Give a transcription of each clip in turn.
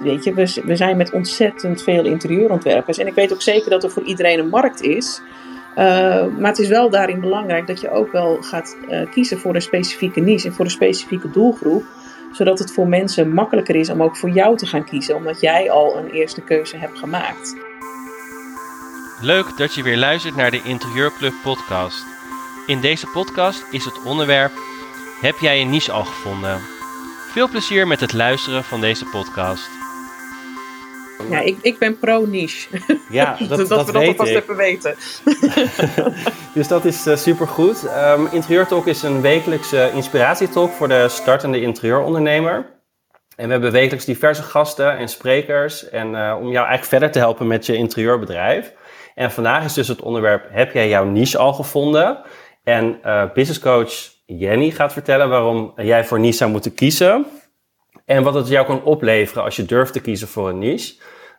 weet je, we, we zijn met ontzettend veel interieurontwerpers. En ik weet ook zeker dat er voor iedereen een markt is. Uh, maar het is wel daarin belangrijk dat je ook wel gaat uh, kiezen voor een specifieke niche en voor een specifieke doelgroep. Zodat het voor mensen makkelijker is om ook voor jou te gaan kiezen, omdat jij al een eerste keuze hebt gemaakt. Leuk dat je weer luistert naar de Interieurclub podcast. In deze podcast is het onderwerp Heb jij je niche al gevonden? Veel plezier met het luisteren van deze podcast. Ja, ik, ik ben pro-niche. Ja, dat, dat, dat we dat alvast even weten. dus dat is uh, supergoed. Um, Interieur Talk is een wekelijkse inspiratietalk voor de startende interieurondernemer. En we hebben wekelijks diverse gasten en sprekers en, uh, om jou eigenlijk verder te helpen met je interieurbedrijf. En vandaag is dus het onderwerp, heb jij jouw niche al gevonden? En uh, business coach Jenny gaat vertellen waarom jij voor niche zou moeten kiezen. En wat het jou kan opleveren als je durft te kiezen voor een niche.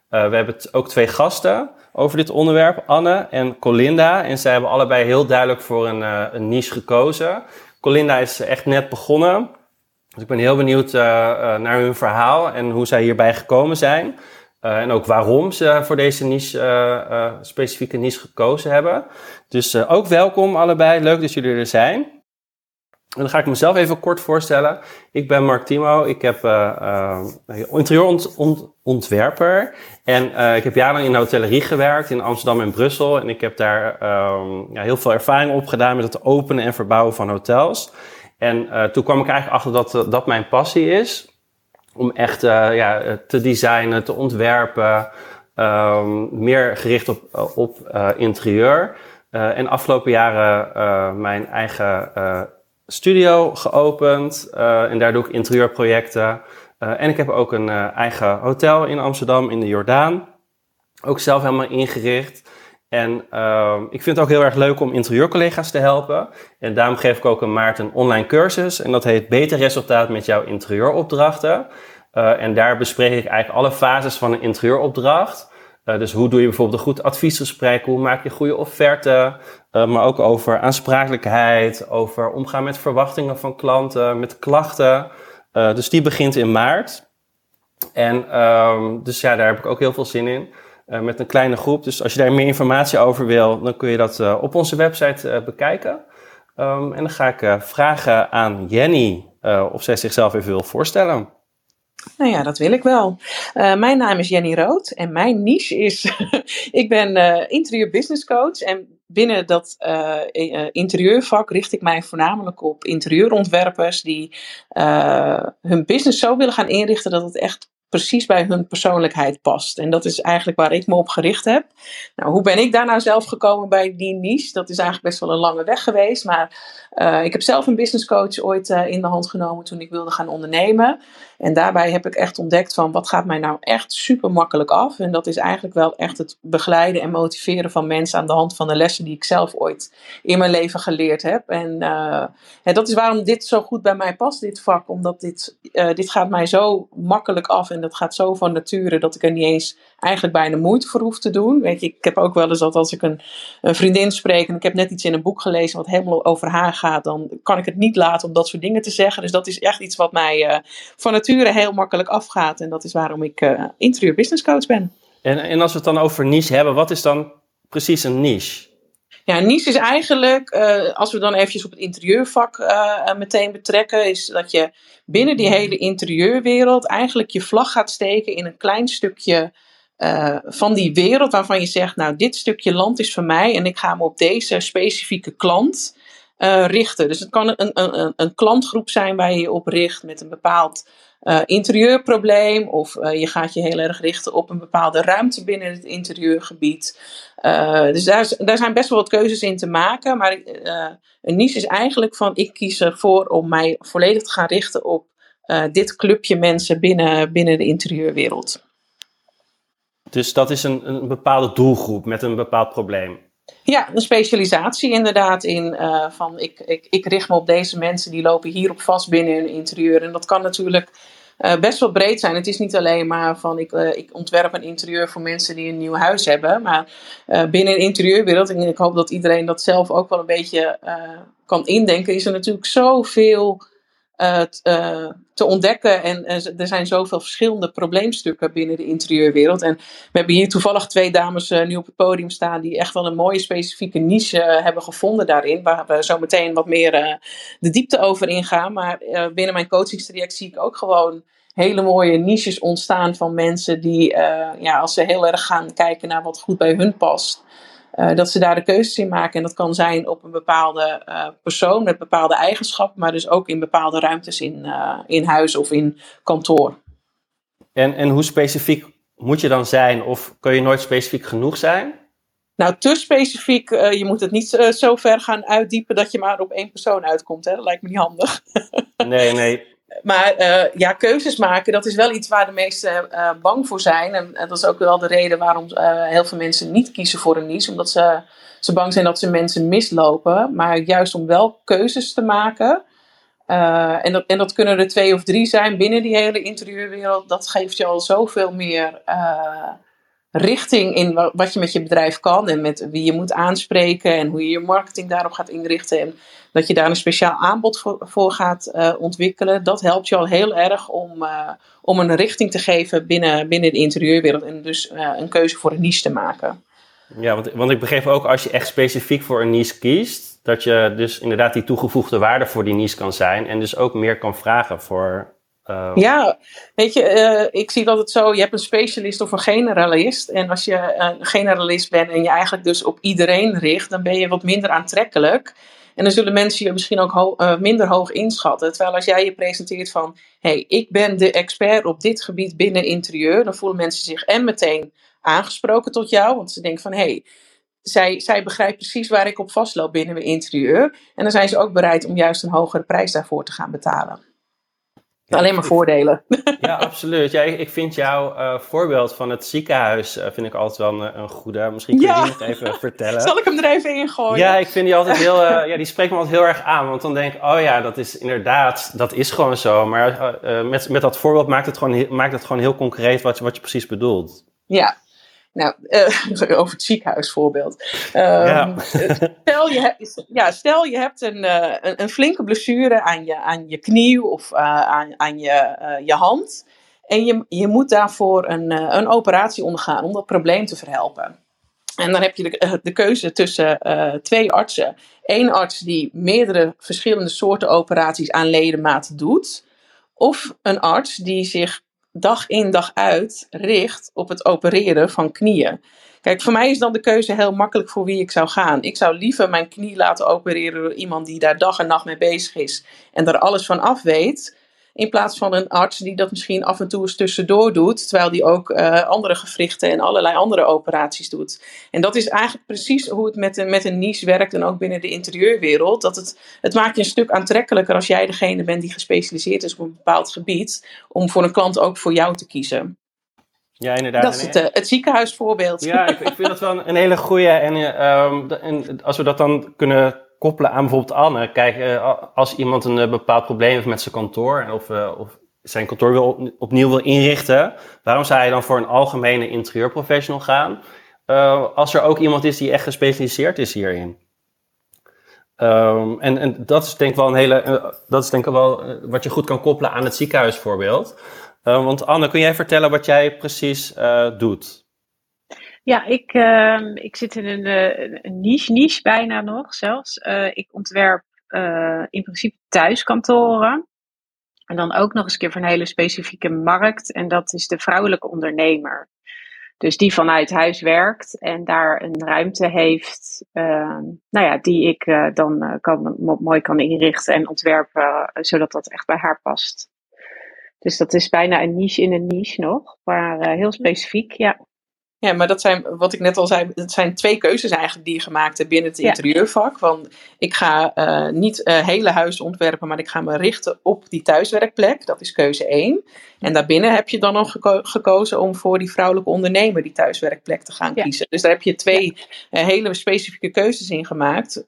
Uh, we hebben ook twee gasten over dit onderwerp, Anne en Colinda. En zij hebben allebei heel duidelijk voor een, uh, een niche gekozen. Colinda is echt net begonnen. Dus ik ben heel benieuwd uh, naar hun verhaal en hoe zij hierbij gekomen zijn. en ook waarom ze voor deze niche, specifieke niche gekozen hebben. Dus ook welkom allebei, leuk dat jullie er zijn. En dan ga ik mezelf even kort voorstellen. Ik ben Mark Timo. Ik heb uh, uh, interieurontwerper. En uh, ik heb jarenlang in de hotellerie gewerkt in Amsterdam en Brussel. En ik heb daar um, ja, heel veel ervaring op gedaan met het openen en verbouwen van hotels. En toen kwam ik eigenlijk achter dat dat mijn passie is. Om echt ja, te designen, te ontwerpen. Um, meer gericht op, op interieur. en afgelopen jaren mijn eigen studio geopend uh, en daar doe ik interieurprojecten. Uh, en ik heb ook een uh, eigen hotel in Amsterdam in de Jordaan. Ook zelf helemaal ingericht. En ehm, ik vind het ook heel erg leuk om interieurcollega's te helpen. En daarom geef ik ook een maart een online cursus. En dat heet Beter Resultaat met jouw interieuropdrachten. en daar bespreek ik eigenlijk alle fases van een interieuropdracht. Uh, dus hoe doe je bijvoorbeeld een goed adviesgesprek? Hoe maak je goede offerte? Uh, maar ook over aansprakelijkheid, over omgaan met verwachtingen van klanten, met klachten. Uh, dus die begint in maart. En um, dus ja, daar heb ik ook heel veel zin in. met een kleine groep. Dus als je daar meer informatie over wil, dan kun je dat op onze website bekijken. Um, en dan ga ik vragen aan Jenny of zij zichzelf even wil voorstellen. Nou ja, dat wil ik wel. Uh, mijn naam is Jenny Rood en mijn niche is, ik ben uh, interieur business coach en binnen dat uh, interieurvak richt ik mij voornamelijk op interieurontwerpers die hun business zo willen gaan inrichten dat het echt precies bij hun persoonlijkheid past. En dat is eigenlijk waar ik me op gericht heb. Nou, hoe ben ik daar nou zelf gekomen bij die niche? Dat is eigenlijk best wel een lange weg geweest. Maar ik heb zelf een business coach ooit in de hand genomen toen ik wilde gaan ondernemen. En daarbij heb ik echt ontdekt van wat gaat mij nou echt super makkelijk af. En dat is eigenlijk wel echt het begeleiden en motiveren van mensen aan de hand van de lessen die ik zelf ooit in mijn leven geleerd heb. En, uh, en dat is waarom dit zo goed bij mij past, dit vak. Omdat dit, dit gaat mij zo makkelijk af en dat gaat zo van nature dat ik er niet eens eigenlijk bijna moeite voor hoef te doen. Weet je, ik heb ook wel eens dat als ik een, een vriendin spreek en ik heb net iets in een boek gelezen wat helemaal over haar gaat, dan kan ik het niet laten om dat soort dingen te zeggen. Dus dat is echt iets wat mij uh, van nature heel makkelijk afgaat. En dat is waarom ik uh, interieur business coach ben. En, en als we het dan over niche hebben, wat is dan precies een niche? Ja, niche is eigenlijk, uh, als we dan eventjes op het interieurvak uh, meteen betrekken, is dat je binnen die hele interieurwereld eigenlijk je vlag gaat steken in een klein stukje uh, van die wereld waarvan je zegt, nou dit stukje land is van mij en ik ga me op deze specifieke klant richten. Dus het kan een, een, een klantgroep zijn waar je je op richt met een bepaald uh, interieurprobleem. Of uh, je gaat je heel erg richten op een bepaalde ruimte binnen het interieurgebied. Uh, dus daar, daar zijn best wel wat keuzes in te maken. Maar een niche is eigenlijk van ik kies ervoor om mij volledig te gaan richten op dit clubje mensen binnen, binnen de interieurwereld. Dus dat is een, een bepaalde doelgroep met een bepaald probleem. Ja, een specialisatie inderdaad in uh, van ik, ik, ik richt me op deze mensen die lopen hierop vast binnen hun interieur. En dat kan natuurlijk uh, best wel breed zijn. Het is niet alleen maar van ik, uh, ik ontwerp een interieur voor mensen die een nieuw huis hebben. Maar binnen een interieurwereld, en ik hoop dat iedereen dat zelf ook wel een beetje kan indenken, is er natuurlijk zoveel te ontdekken. En er zijn zoveel verschillende probleemstukken binnen de interieurwereld. En we hebben hier toevallig twee dames nu op het podium staan die echt wel een mooie specifieke niche hebben gevonden daarin. Waar we zo meteen wat meer de diepte over ingaan. Maar binnen mijn coachingstraject zie ik ook gewoon hele mooie niches ontstaan van mensen die, ja, als ze heel erg gaan kijken naar wat goed bij hun past, uh, dat ze daar de keuzes in maken. En dat kan zijn op een bepaalde uh, persoon met bepaalde eigenschappen, maar dus ook in bepaalde ruimtes in, uh, in huis of in kantoor. En, en hoe specifiek moet je dan zijn, of kun je nooit specifiek genoeg zijn? Nou, te specifiek, je moet het niet zo ver gaan uitdiepen dat je maar op één persoon uitkomt. Hè? Dat lijkt me niet handig. nee, nee maar uh, ja, keuzes maken, dat is wel iets waar de meesten uh, bang voor zijn. En, dat is ook wel de reden waarom uh, heel veel mensen niet kiezen voor een niche. Omdat ze, ze bang zijn dat ze mensen mislopen. Maar juist om wel keuzes te maken. en, dat, en dat kunnen er twee of drie zijn binnen die hele interieurwereld. Dat geeft je al zoveel meer richting in wat je met je bedrijf kan. En met wie je moet aanspreken. En hoe je je marketing daarop gaat inrichten. En dat je daar een speciaal aanbod voor, voor gaat uh, ontwikkelen. Dat helpt je al heel erg om, uh, om een richting te geven binnen, binnen de interieurwereld. En dus uh, een keuze voor een niche te maken. Ja, want, want ik begreep ook als je echt specifiek voor een niche kiest. Dat je dus inderdaad die toegevoegde waarde voor die niche kan zijn. En dus ook meer kan vragen voor ja, weet je, uh, ik zie dat het zo, je hebt een specialist of een generalist. En als je een generalist bent en je eigenlijk dus op iedereen richt, dan ben je wat minder aantrekkelijk. En dan zullen mensen je misschien ook uh, minder hoog inschatten. Terwijl als jij je presenteert van, hey, ik ben de expert op dit gebied binnen interieur, dan voelen mensen zich en meteen aangesproken tot jou, want ze denken van, hey, zij, zij begrijpt precies waar ik op vastloop binnen mijn interieur. En dan zijn ze ook bereid om juist een hogere prijs daarvoor te gaan betalen. Alleen maar voordelen. Ja, absoluut. Ja, ik vind jouw uh, voorbeeld van het ziekenhuis uh, vind ik altijd wel een, een goede. Misschien kun je die nog even vertellen. Zal ik hem er even in gooien? Ja, ik vind die altijd heel, uh, ja, die spreekt me altijd heel erg aan. Want dan denk ik, oh ja, dat is inderdaad, dat is gewoon zo. Maar met, met dat voorbeeld maakt het gewoon, maakt het gewoon heel concreet wat, wat je precies bedoelt. Ja, nou, uh, over het ziekenhuisvoorbeeld. Um, ja. stel, je hebt, ja, stel je hebt een, uh, een, een, flinke blessure aan je, aan je knie of uh, aan, aan je, je hand. En je, je moet daarvoor een, een operatie ondergaan om dat probleem te verhelpen. En dan heb je de, de keuze tussen twee artsen. Eén arts die meerdere verschillende soorten operaties aan ledematen doet. Of een arts die zich dag in dag uit richt op het opereren van knieën. Kijk, voor mij is dan de keuze heel makkelijk voor wie ik zou gaan. Ik zou liever mijn knie laten opereren door iemand die daar dag en nacht mee bezig is en daar alles van af weet, in plaats van een arts die dat misschien af en toe eens tussendoor doet, terwijl die ook uh, andere gewrichten en allerlei andere operaties doet. En dat is eigenlijk precies hoe het met, een, met een niche werkt en ook binnen de interieurwereld. Dat het, het maakt je een stuk aantrekkelijker als jij degene bent die gespecialiseerd is op een bepaald gebied, om voor een klant ook voor jou te kiezen. Ja, inderdaad. Dat is het, uh, het ziekenhuisvoorbeeld. Ja, ik, ik, vind dat wel een, hele goede. En, uh, en als we dat dan kunnen koppelen aan bijvoorbeeld Anne. Kijk, uh, als iemand een uh, bepaald probleem heeft met zijn kantoor of, uh, of zijn kantoor wil, opnieuw wil inrichten, waarom zou je dan voor een algemene interieurprofessional gaan? als er ook iemand is die echt gespecialiseerd is hierin. Um, en, en dat is denk ik wel een hele, dat is denk ik wel wat je goed kan koppelen aan het ziekenhuisvoorbeeld. want Anne, kun jij vertellen wat jij precies doet? Ja, ik, uh, ik zit in een, uh, een, niche, niche bijna nog zelfs. Uh, ik ontwerp uh, in principe thuiskantoren. En dan ook nog eens een keer voor een hele specifieke markt. En dat is de vrouwelijke ondernemer. Dus die vanuit huis werkt en daar een ruimte heeft, ehm, nou ja, die ik dan kan, mooi kan inrichten en ontwerpen, zodat dat echt bij haar past. Dus dat is bijna een niche in een niche nog, maar heel specifiek, ja. Ja, maar dat zijn, wat ik net al zei, het zijn twee keuzes eigenlijk die je gemaakt hebt binnen het interieurvak. Want ik ga uh, niet uh, hele huizen ontwerpen, maar ik ga me richten op die thuiswerkplek. Dat is keuze één. En daarbinnen heb je dan nog geko gekozen om voor die vrouwelijke ondernemer die thuiswerkplek te gaan kiezen. Dus daar heb je twee ja. uh, hele specifieke keuzes in gemaakt.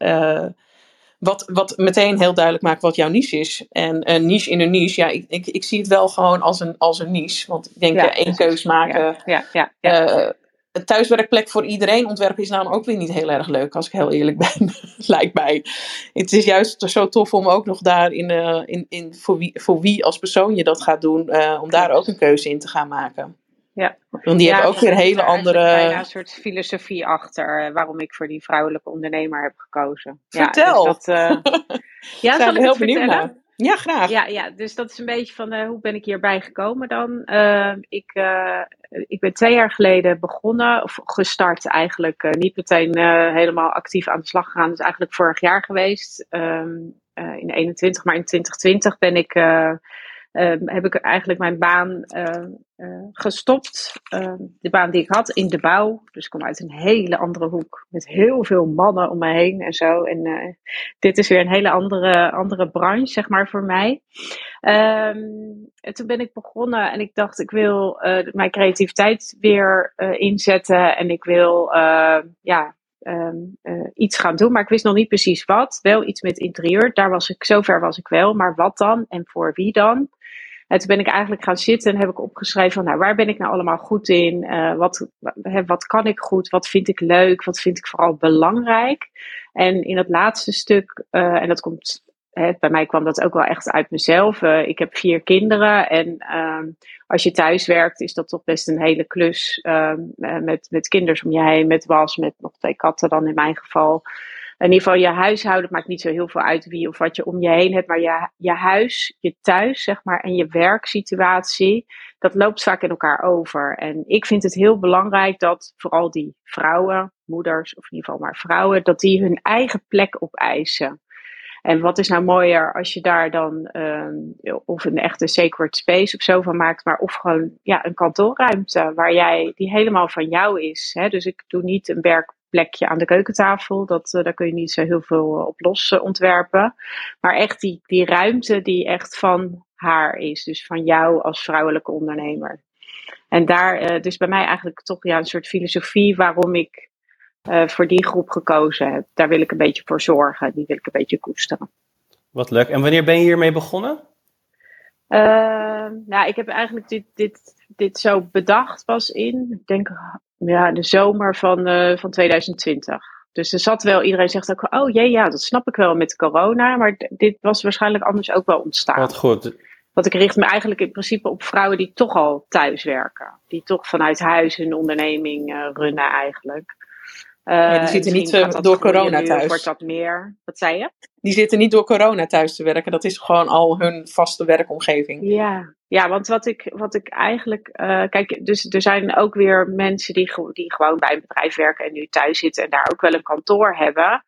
wat, wat meteen heel duidelijk maakt wat jouw niche is. En een niche in een niche, ja, ik, ik, ik zie het wel gewoon als een, als een niche. Want ik denk, ja, één keuze maken. ja, ja, ja een thuiswerkplek voor iedereen ontwerpen is namelijk ook weer niet heel erg leuk, als ik heel eerlijk ben, lijkt mij. Het is juist zo tof om ook nog daar in, uh, in, in voor, wie, voor wie als persoon je dat gaat doen, uh, om daar ook een keuze in te gaan maken. Ja. Want die ja, hebben ook weer hele andere. bijna een soort filosofie achter eh, waarom ik voor die vrouwelijke ondernemer heb gekozen. Vertel. Ja, dus dat, ja, zal we ik heel benieuwd naar. Ja, graag. Ja, ja, dus dat is een beetje van uh, hoe ben ik hierbij gekomen dan? Uh, ik, uh, ik ben twee jaar geleden begonnen, of gestart eigenlijk. niet meteen helemaal actief aan de slag gegaan. Dat is eigenlijk vorig jaar geweest. Um, in 21, maar in 2020 ben ik uh, heb ik eigenlijk mijn baan uh, uh, gestopt. de baan die ik had in de bouw. Dus ik kom uit een hele andere hoek. Met heel veel mannen om me heen en zo. En dit is weer een hele andere, andere branche, zeg maar, voor mij. En toen ben ik begonnen en ik dacht, ik wil mijn creativiteit weer inzetten. En ik wil, ja, iets gaan doen, maar ik wist nog niet precies wat. Wel iets met interieur, daar was ik, zover was ik wel, maar wat dan en voor wie dan? En toen ben ik eigenlijk gaan zitten en heb ik opgeschreven van, nou, waar ben ik nou allemaal goed in? Uh, wat, wat kan ik goed? Wat vind ik leuk? Wat vind ik vooral belangrijk? En in het laatste stuk, uh, en dat komt bij mij kwam dat ook wel echt uit mezelf. Uh, ik heb vier kinderen en uh, als je thuis werkt is dat toch best een hele klus. Uh, met, met kinders om je heen, met was, met nog twee katten dan in mijn geval. In ieder geval je huishouden maakt niet zo heel veel uit wie of wat je om je heen hebt. Maar je, je huis, je thuis zeg maar en je werksituatie, dat loopt vaak in elkaar over. En ik vind het heel belangrijk dat vooral die vrouwen, moeders of in ieder geval maar vrouwen, dat die hun eigen plek opeisen. En wat is nou mooier als je daar dan um, of een echte sacred space of zo van maakt, maar of gewoon ja, een kantoorruimte waar jij die helemaal van jou is. Hè? Dus ik doe niet een werkplekje aan de keukentafel, dat, uh, daar kun je niet zo heel veel uh, op los uh, ontwerpen. Maar echt die, die ruimte die echt van haar is, dus van jou als vrouwelijke ondernemer. En daar, dus bij mij eigenlijk toch ja, een soort filosofie waarom ik uh, voor die groep gekozen heb. Daar wil ik een beetje voor zorgen. Die wil ik een beetje koesteren. Wat leuk. En wanneer ben je hiermee begonnen? Uh, nou, ik heb eigenlijk dit, dit, dit zo bedacht pas in, ik denk ja, de zomer van, uh, van 2020. Dus er zat wel, iedereen zegt ook, oh jee, ja, dat snap ik wel met corona. Maar dit was waarschijnlijk anders ook wel ontstaan. Wat goed. Want ik richt me eigenlijk in principe op vrouwen die toch al thuis werken. Die toch vanuit huis hun onderneming uh, runnen eigenlijk. Uh, ja, die zitten niet uh, door corona nu, thuis. Wordt dat meer? Wat zei je? Die zitten niet door corona thuis te werken. Dat is gewoon al hun vaste werkomgeving. Ja, ja want wat ik, wat ik eigenlijk. Uh, kijk, dus er zijn ook weer mensen die, die gewoon bij een bedrijf werken en nu thuis zitten en daar ook wel een kantoor hebben.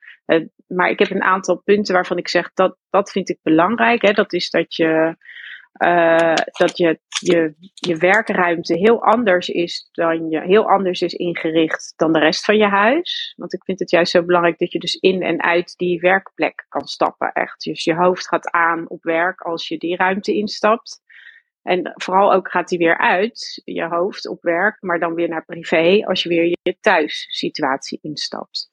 maar ik heb een aantal punten waarvan ik zeg dat, dat vind ik belangrijk. Hè? Dat is dat je. Uh, dat je, je, je werkruimte heel anders is dan je heel anders is ingericht dan de rest van je huis. Want ik vind het juist zo belangrijk dat je dus in en uit die werkplek kan stappen. Echt. Dus je hoofd gaat aan op werk als je die ruimte instapt. En vooral ook gaat die weer uit, je hoofd op werk, maar dan weer naar privé als je weer je thuissituatie instapt.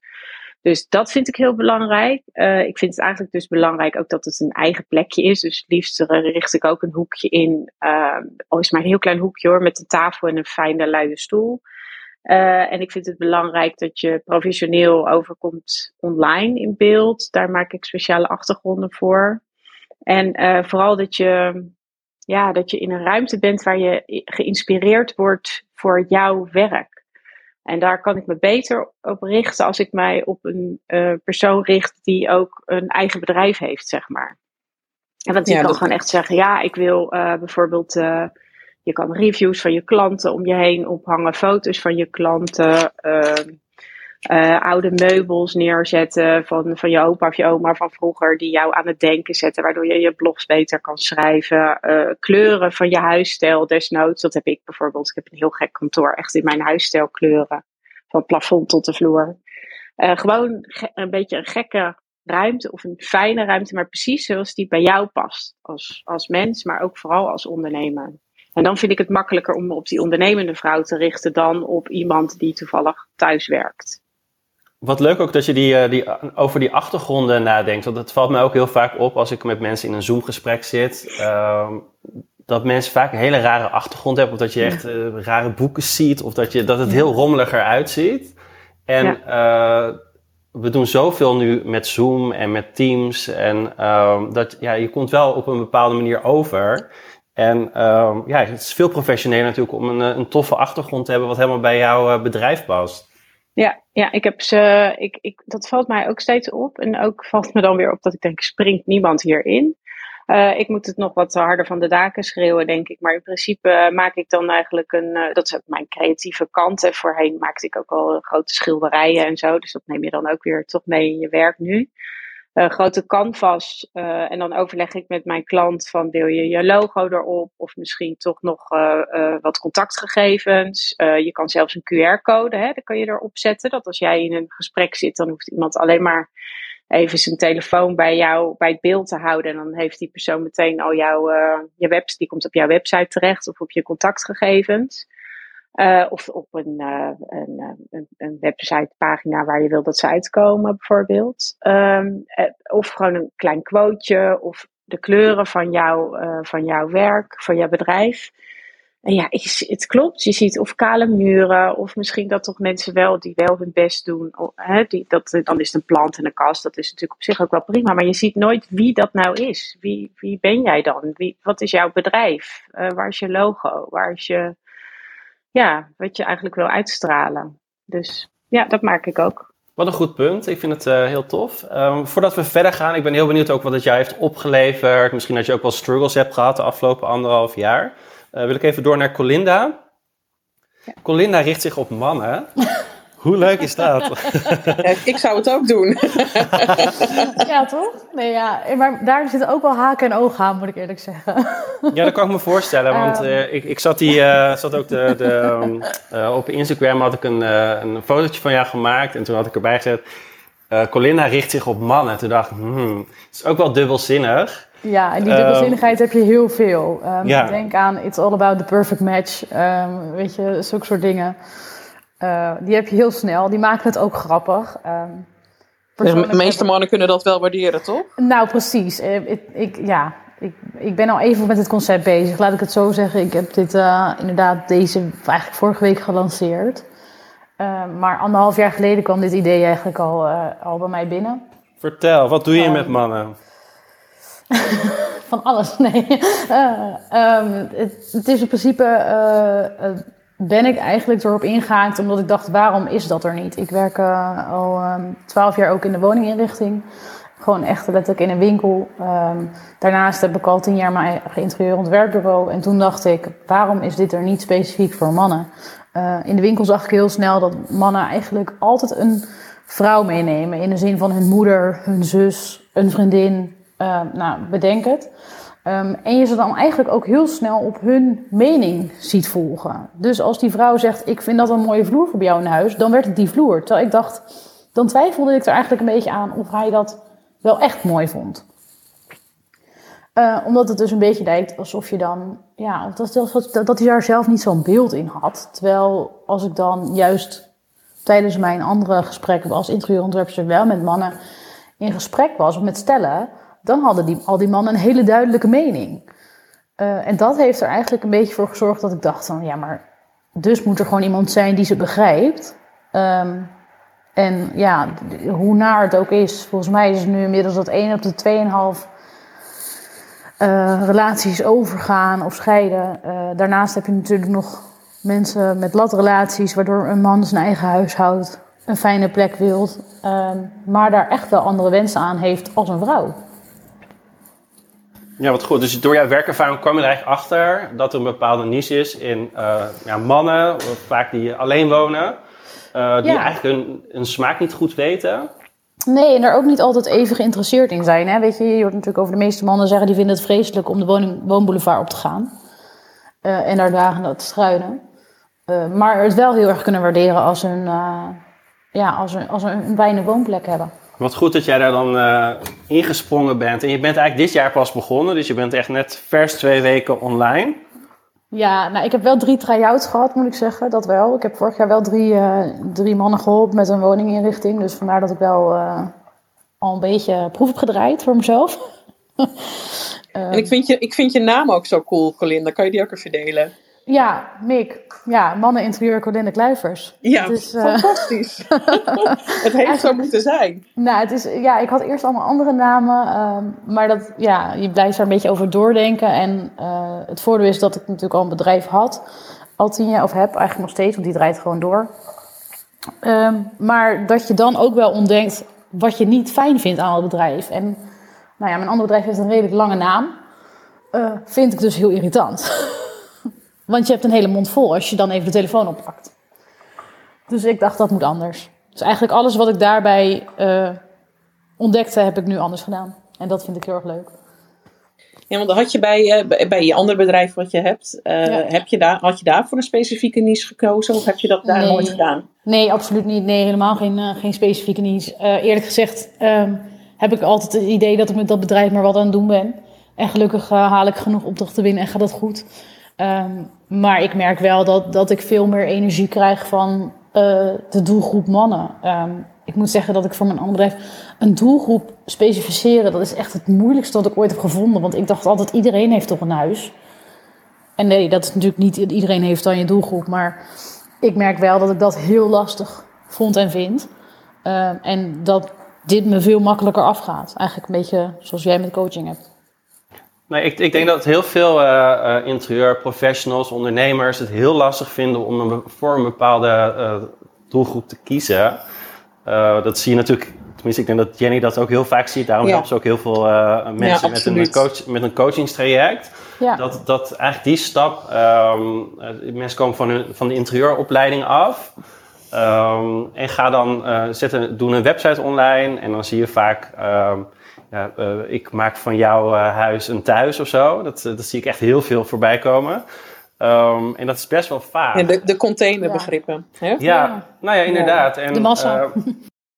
Dus dat vind ik heel belangrijk. Uh, ik vind het eigenlijk dus belangrijk ook dat het een eigen plekje is. Dus liefst richt ik ook een hoekje in. Uh, al is maar een heel klein hoekje hoor, met een tafel en een fijne luie stoel. Uh, en ik vind het belangrijk dat je professioneel overkomt online in beeld. Daar maak ik speciale achtergronden voor. En uh, vooral dat je, ja, dat je in een ruimte bent waar je geïnspireerd wordt voor jouw werk. En daar kan ik me beter op richten als ik mij op een uh, persoon richt die ook een eigen bedrijf heeft, zeg maar. En want die ja, kan gewoon echt zeggen, ja, ik wil uh, bijvoorbeeld, uh, je kan reviews van je klanten om je heen ophangen, foto's van je klanten, uh, oude meubels neerzetten van, van je opa of je oma van vroeger, die jou aan het denken zetten, waardoor je je blogs beter kan schrijven. Uh, kleuren van je huisstijl, desnoods. Dat heb ik bijvoorbeeld. Ik heb een heel gek kantoor, echt in mijn huisstijl kleuren. Van plafond tot de vloer. Uh, gewoon een beetje een gekke ruimte of een fijne ruimte, maar precies zoals die bij jou past. Als, als mens, maar ook vooral als ondernemer. En dan vind ik het makkelijker om me op die ondernemende vrouw te richten dan op iemand die toevallig thuis werkt. Wat leuk ook dat je die, die, over die achtergronden nadenkt. Want dat valt mij ook heel vaak op als ik met mensen in een Zoom-gesprek zit. Uh, dat mensen vaak een hele rare achtergrond hebben. Of dat je echt uh, rare boeken ziet. Of dat, je, dat het heel rommelig eruit ziet. En uh, we doen zoveel nu met Zoom en met Teams. En uh, dat, ja, je komt wel op een bepaalde manier over. En ja, het is veel professioneler natuurlijk om een, een toffe achtergrond te hebben. Wat helemaal bij jouw bedrijf past. Ja, ja ik heb ze, ik, ik, dat valt mij ook steeds op. En ook valt me dan weer op dat ik denk, springt niemand hierin? Uh, ik moet het nog wat harder van de daken schreeuwen, denk ik. Maar in principe uh, maak ik dan eigenlijk een. Uh, dat is mijn creatieve kant. En voorheen maakte ik ook al grote schilderijen en zo. Dus dat neem je dan ook weer toch mee in je werk nu. Grote canvas. en dan overleg ik met mijn klant van wil je je logo erop? Of misschien toch nog wat contactgegevens. je kan zelfs een QR-code, hè, kan je erop zetten. Dat als jij in een gesprek zit, dan hoeft iemand alleen maar even zijn telefoon bij jou, bij het beeld te houden. En dan heeft die persoon meteen al jouw, uh, je website, die komt op jouw website terecht of op je contactgegevens. Uh, of op een, uh, een, een, een websitepagina waar je wil dat ze uitkomen, bijvoorbeeld. Um, of gewoon een klein quoteje of de kleuren van, jou, van jouw werk, van jouw bedrijf. En ja, het klopt. Je ziet of kale muren, of misschien dat toch mensen wel die wel hun best doen. hè, die, dat, dan is het een plant en een kast. Dat is natuurlijk op zich ook wel prima. Maar je ziet nooit wie dat nou is. Wie, wie ben jij dan? Wie, wat is jouw bedrijf? Waar is je logo? Waar is je, ja, wat je eigenlijk wil uitstralen? Dus ja, dat maak ik ook. Wat een goed punt. Ik vind het uh, heel tof. Um, voordat we verder gaan, ik ben heel benieuwd ook wat het jou heeft opgeleverd. Misschien dat je ook wel struggles hebt gehad de afgelopen anderhalf jaar. Uh, wil ik even door naar Colinda. Ja. Colinda richt zich op mannen. Hoe leuk is dat? ik zou het ook doen. ja, toch? Nee, ja. Maar daar zitten ook wel haken en ogen aan, moet ik eerlijk zeggen. ja, dat kan ik me voorstellen. Want uh, ik, ik zat, die, uh, zat ook de, de, uh, op Instagram had ik een, een fotootje van jou gemaakt. En toen had ik erbij gezet... Colinda richt zich op mannen. En toen dacht ik, hmm, het is ook wel dubbelzinnig. Ja, en die dubbelzinnigheid um, heb je heel veel. Um, ja. Denk aan It's All About the Perfect Match. Um, weet je, zulke soort dingen. Uh, die heb je heel snel. Die maken het ook grappig. de meeste mannen kunnen dat wel waarderen, toch? Nou, precies. Eh, ik, ik, ja, ik, ik ben al even met het concept bezig, laat ik het zo zeggen. Ik heb dit uh, inderdaad deze, eigenlijk vorige week gelanceerd. Uh, maar anderhalf jaar geleden kwam dit idee eigenlijk al, uh, al bij mij binnen. Vertel, wat doe je met mannen? van alles, nee. Uh, um, het, het, is in principe, uh, ben ik eigenlijk erop ingehaakt omdat ik dacht, waarom is dat er niet? Ik werk al um, twaalf jaar ook in de woninginrichting. Gewoon echt letterlijk in een winkel. Um, daarnaast heb ik al tien jaar mijn eigen. En toen dacht ik, waarom is dit er niet specifiek voor mannen? Uh, in de winkel zag ik heel snel dat mannen eigenlijk altijd een vrouw meenemen. In de zin van hun moeder, hun zus, een vriendin, uh, nou, bedenk het. Um, en je ze dan eigenlijk ook heel snel op hun mening ziet volgen. Dus als die vrouw zegt: Ik vind dat een mooie vloer voor jou in huis, dan werd het die vloer. Terwijl ik dacht, dan twijfelde ik er eigenlijk een beetje aan of hij dat wel echt mooi vond. Uh, omdat het dus een beetje lijkt alsof je dan, ja, dat, dat, dat hij daar zelf niet zo'n beeld in had. Terwijl als ik dan juist tijdens mijn andere gesprekken als interieurontwerper wel met mannen in gesprek was, of met stellen, dan hadden die, al die mannen een hele duidelijke mening. Uh, en dat heeft er eigenlijk een beetje voor gezorgd dat ik dacht van, ja, maar dus moet er gewoon iemand zijn die ze begrijpt. Um, en ja, hoe naar het ook is, volgens mij is het nu inmiddels dat 1 op de 2,5 uh, relaties overgaan of scheiden. Uh, daarnaast heb je natuurlijk nog mensen met latrelaties, waardoor een man zijn eigen huishoud een fijne plek wil, um, maar daar echt wel andere wensen aan heeft als een vrouw. Ja, wat goed. Dus door jouw werkervaring kwam je er eigenlijk achter dat er een bepaalde niche is in uh, ja, mannen, vaak die alleen wonen, uh, die ja. eigenlijk hun, hun, smaak niet goed weten. Nee, en er ook niet altijd even geïnteresseerd in zijn. Hè? Weet je, je hoort natuurlijk over de meeste mannen zeggen die vinden het vreselijk om de woning, woonboulevard op te gaan. Uh, en daar dagen te struinen. maar het wel heel erg kunnen waarderen als, een, ja, als, een, als een, een fijne woonplek hebben. Wat goed dat jij daar dan uh, ingesprongen bent. En je bent eigenlijk dit jaar pas begonnen, dus je bent echt net vers twee weken online. Ja, nou, ik heb wel drie try-outs gehad, moet ik zeggen. Dat wel. Ik heb vorig jaar wel drie, uh, drie mannen geholpen met een woninginrichting. Dus vandaar dat ik wel uh, al een beetje proef heb gedraaid voor mezelf. en ik vind, je, ik vind je naam ook zo cool, Colinda. Kan je die ook even delen? Ja, Mick. Ja, mannen interieur Colinda Kluivers. Ja, is, uh... fantastisch. het heeft zo moeten zijn. Nou, het is, ja, ik had eerst allemaal andere namen. Uh, maar dat, ja, je blijft daar een beetje over doordenken. En uh, het voordeel is dat ik natuurlijk al een bedrijf had. Al tien jaar, of heb eigenlijk nog steeds, want die draait gewoon door. Um, maar dat je dan ook wel ontdekt wat je niet fijn vindt aan het bedrijf. En nou ja, mijn andere bedrijf heeft een redelijk lange naam. Uh, vind ik dus heel irritant. Want je hebt een hele mond vol als je dan even de telefoon oppakt. Dus ik dacht, dat moet anders. Dus eigenlijk alles wat ik daarbij uh, ontdekte, heb ik nu anders gedaan. En dat vind ik heel erg leuk. Ja, want had je bij, uh, bij je andere bedrijf wat je hebt, uh, ja. heb je daar, had je daarvoor een specifieke niche gekozen of heb je dat daar nee. nooit gedaan? Nee, absoluut niet. Nee, helemaal geen, uh, geen specifieke niche. eerlijk gezegd um, heb ik altijd het idee dat ik met dat bedrijf maar wat aan het doen ben. En gelukkig haal ik genoeg opdrachten binnen en gaat dat goed. Um, maar ik merk wel dat, dat ik veel meer energie krijg van de doelgroep mannen. Um, ik moet zeggen dat ik voor mijn andere bedrijf een doelgroep specificeren, dat is echt het moeilijkste wat ik ooit heb gevonden. Want ik dacht altijd, iedereen heeft toch een huis. En nee, dat is natuurlijk niet iedereen heeft dan je doelgroep. Maar ik merk wel dat ik dat heel lastig vond en vind. Uh, en dat dit me veel makkelijker afgaat. Eigenlijk een beetje zoals jij met coaching hebt. Nee, ik, ik denk dat heel veel uh, uh, interieurprofessionals, ondernemers het heel lastig vinden om een, voor een bepaalde uh, doelgroep te kiezen. Uh, dat zie je natuurlijk, tenminste ik denk dat Jenny dat ook heel vaak ziet. Daarom ja. helpt ze ook heel veel mensen ja, met, een coach, met een coachingstraject. Ja. Dat, dat eigenlijk die stap, um, mensen komen van, hun, van de interieuropleiding af. Um, en ga dan zetten, doen een website online en dan zie je vaak... Um, ja, ik maak van jouw huis een thuis of zo. Dat, dat zie ik echt heel veel voorbij komen. Um, en dat is best wel vaak. Ja, de, de containerbegrippen. Ja. Ja, ja. nou ja, inderdaad. En, de massa.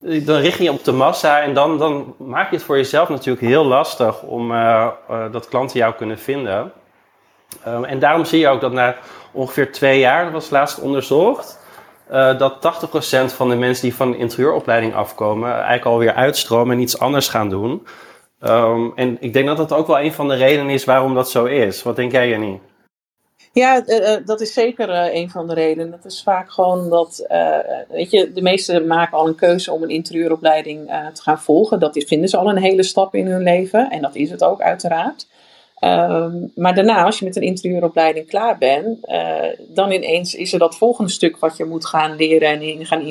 Uh, dan richt je op de massa en dan, dan maak je het voor jezelf natuurlijk heel lastig om uh, uh, dat klanten jou kunnen vinden. Um, en daarom zie je ook dat na ongeveer twee jaar, dat was laatst onderzocht, dat 80% van de mensen die van de interieuropleiding afkomen, eigenlijk alweer uitstromen en iets anders gaan doen. Um, en ik denk dat dat ook wel een van de redenen is waarom dat zo is. Wat denk jij, Jenny? Ja, uh, dat is zeker een van de redenen. Dat is vaak gewoon dat, weet je, de meesten maken al een keuze om een interieuropleiding te gaan volgen. Dat vinden ze al een hele stap in hun leven en dat is het ook uiteraard. Um, maar daarna, als je met een interieuropleiding klaar bent, dan ineens is er dat volgende stuk wat je moet gaan leren en in gaan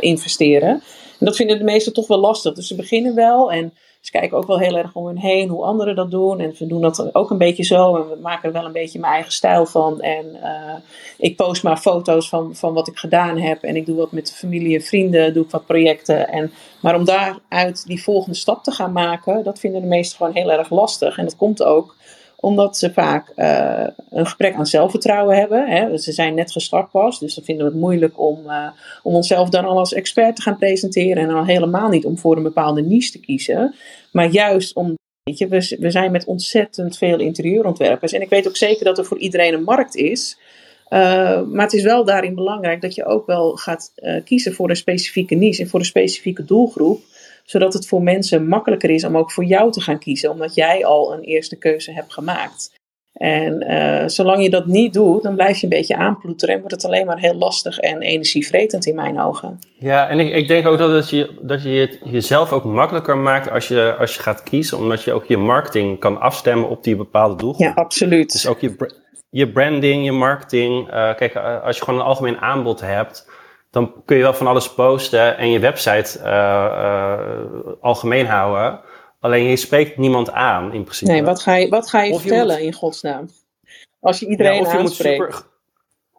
investeren. En dat vinden de meesten toch wel lastig. Dus ze beginnen wel en ze kijken ook wel heel erg om hun heen hoe anderen dat doen. En we doen dat ook een beetje zo. En we maken er wel een beetje mijn eigen stijl van. En uh, ik post maar foto's van, van wat ik gedaan heb. En ik doe wat met familie en vrienden. Doe ik wat projecten. En, maar om daaruit die volgende stap te gaan maken. Dat vinden de meesten gewoon heel erg lastig. En dat komt ook omdat ze vaak uh, een gebrek aan zelfvertrouwen hebben. Hè. Ze zijn net gestart pas, dus dan vinden we het moeilijk om, uh, om onszelf dan al als expert te gaan presenteren. En al helemaal niet om voor een bepaalde niche te kiezen. Maar juist om, weet je, we, zijn met ontzettend veel interieurontwerpers. En ik weet ook zeker dat er voor iedereen een markt is. Uh, maar het is wel daarin belangrijk dat je ook wel gaat kiezen voor een specifieke niche en voor een specifieke doelgroep zodat het voor mensen makkelijker is om ook voor jou te gaan kiezen, omdat jij al een eerste keuze hebt gemaakt. En uh, zolang je dat niet doet, dan blijf je een beetje aanploeteren en wordt het alleen maar heel lastig en energievretend in mijn ogen. Ja, en ik, ik denk ook dat, het je, dat je het jezelf ook makkelijker maakt als je, als je gaat kiezen, omdat je ook je marketing kan afstemmen op die bepaalde doelgroep. Ja, absoluut. Dus ook je, je branding, je marketing. Uh, kijk, als je gewoon een algemeen aanbod hebt, dan kun je wel van alles posten en je website uh, uh, algemeen houden. Alleen je spreekt niemand aan in principe. Nee, wat ga je, wat ga je vertellen moet, in godsnaam? Als je iedereen ja, of je aanspreekt. Moet super,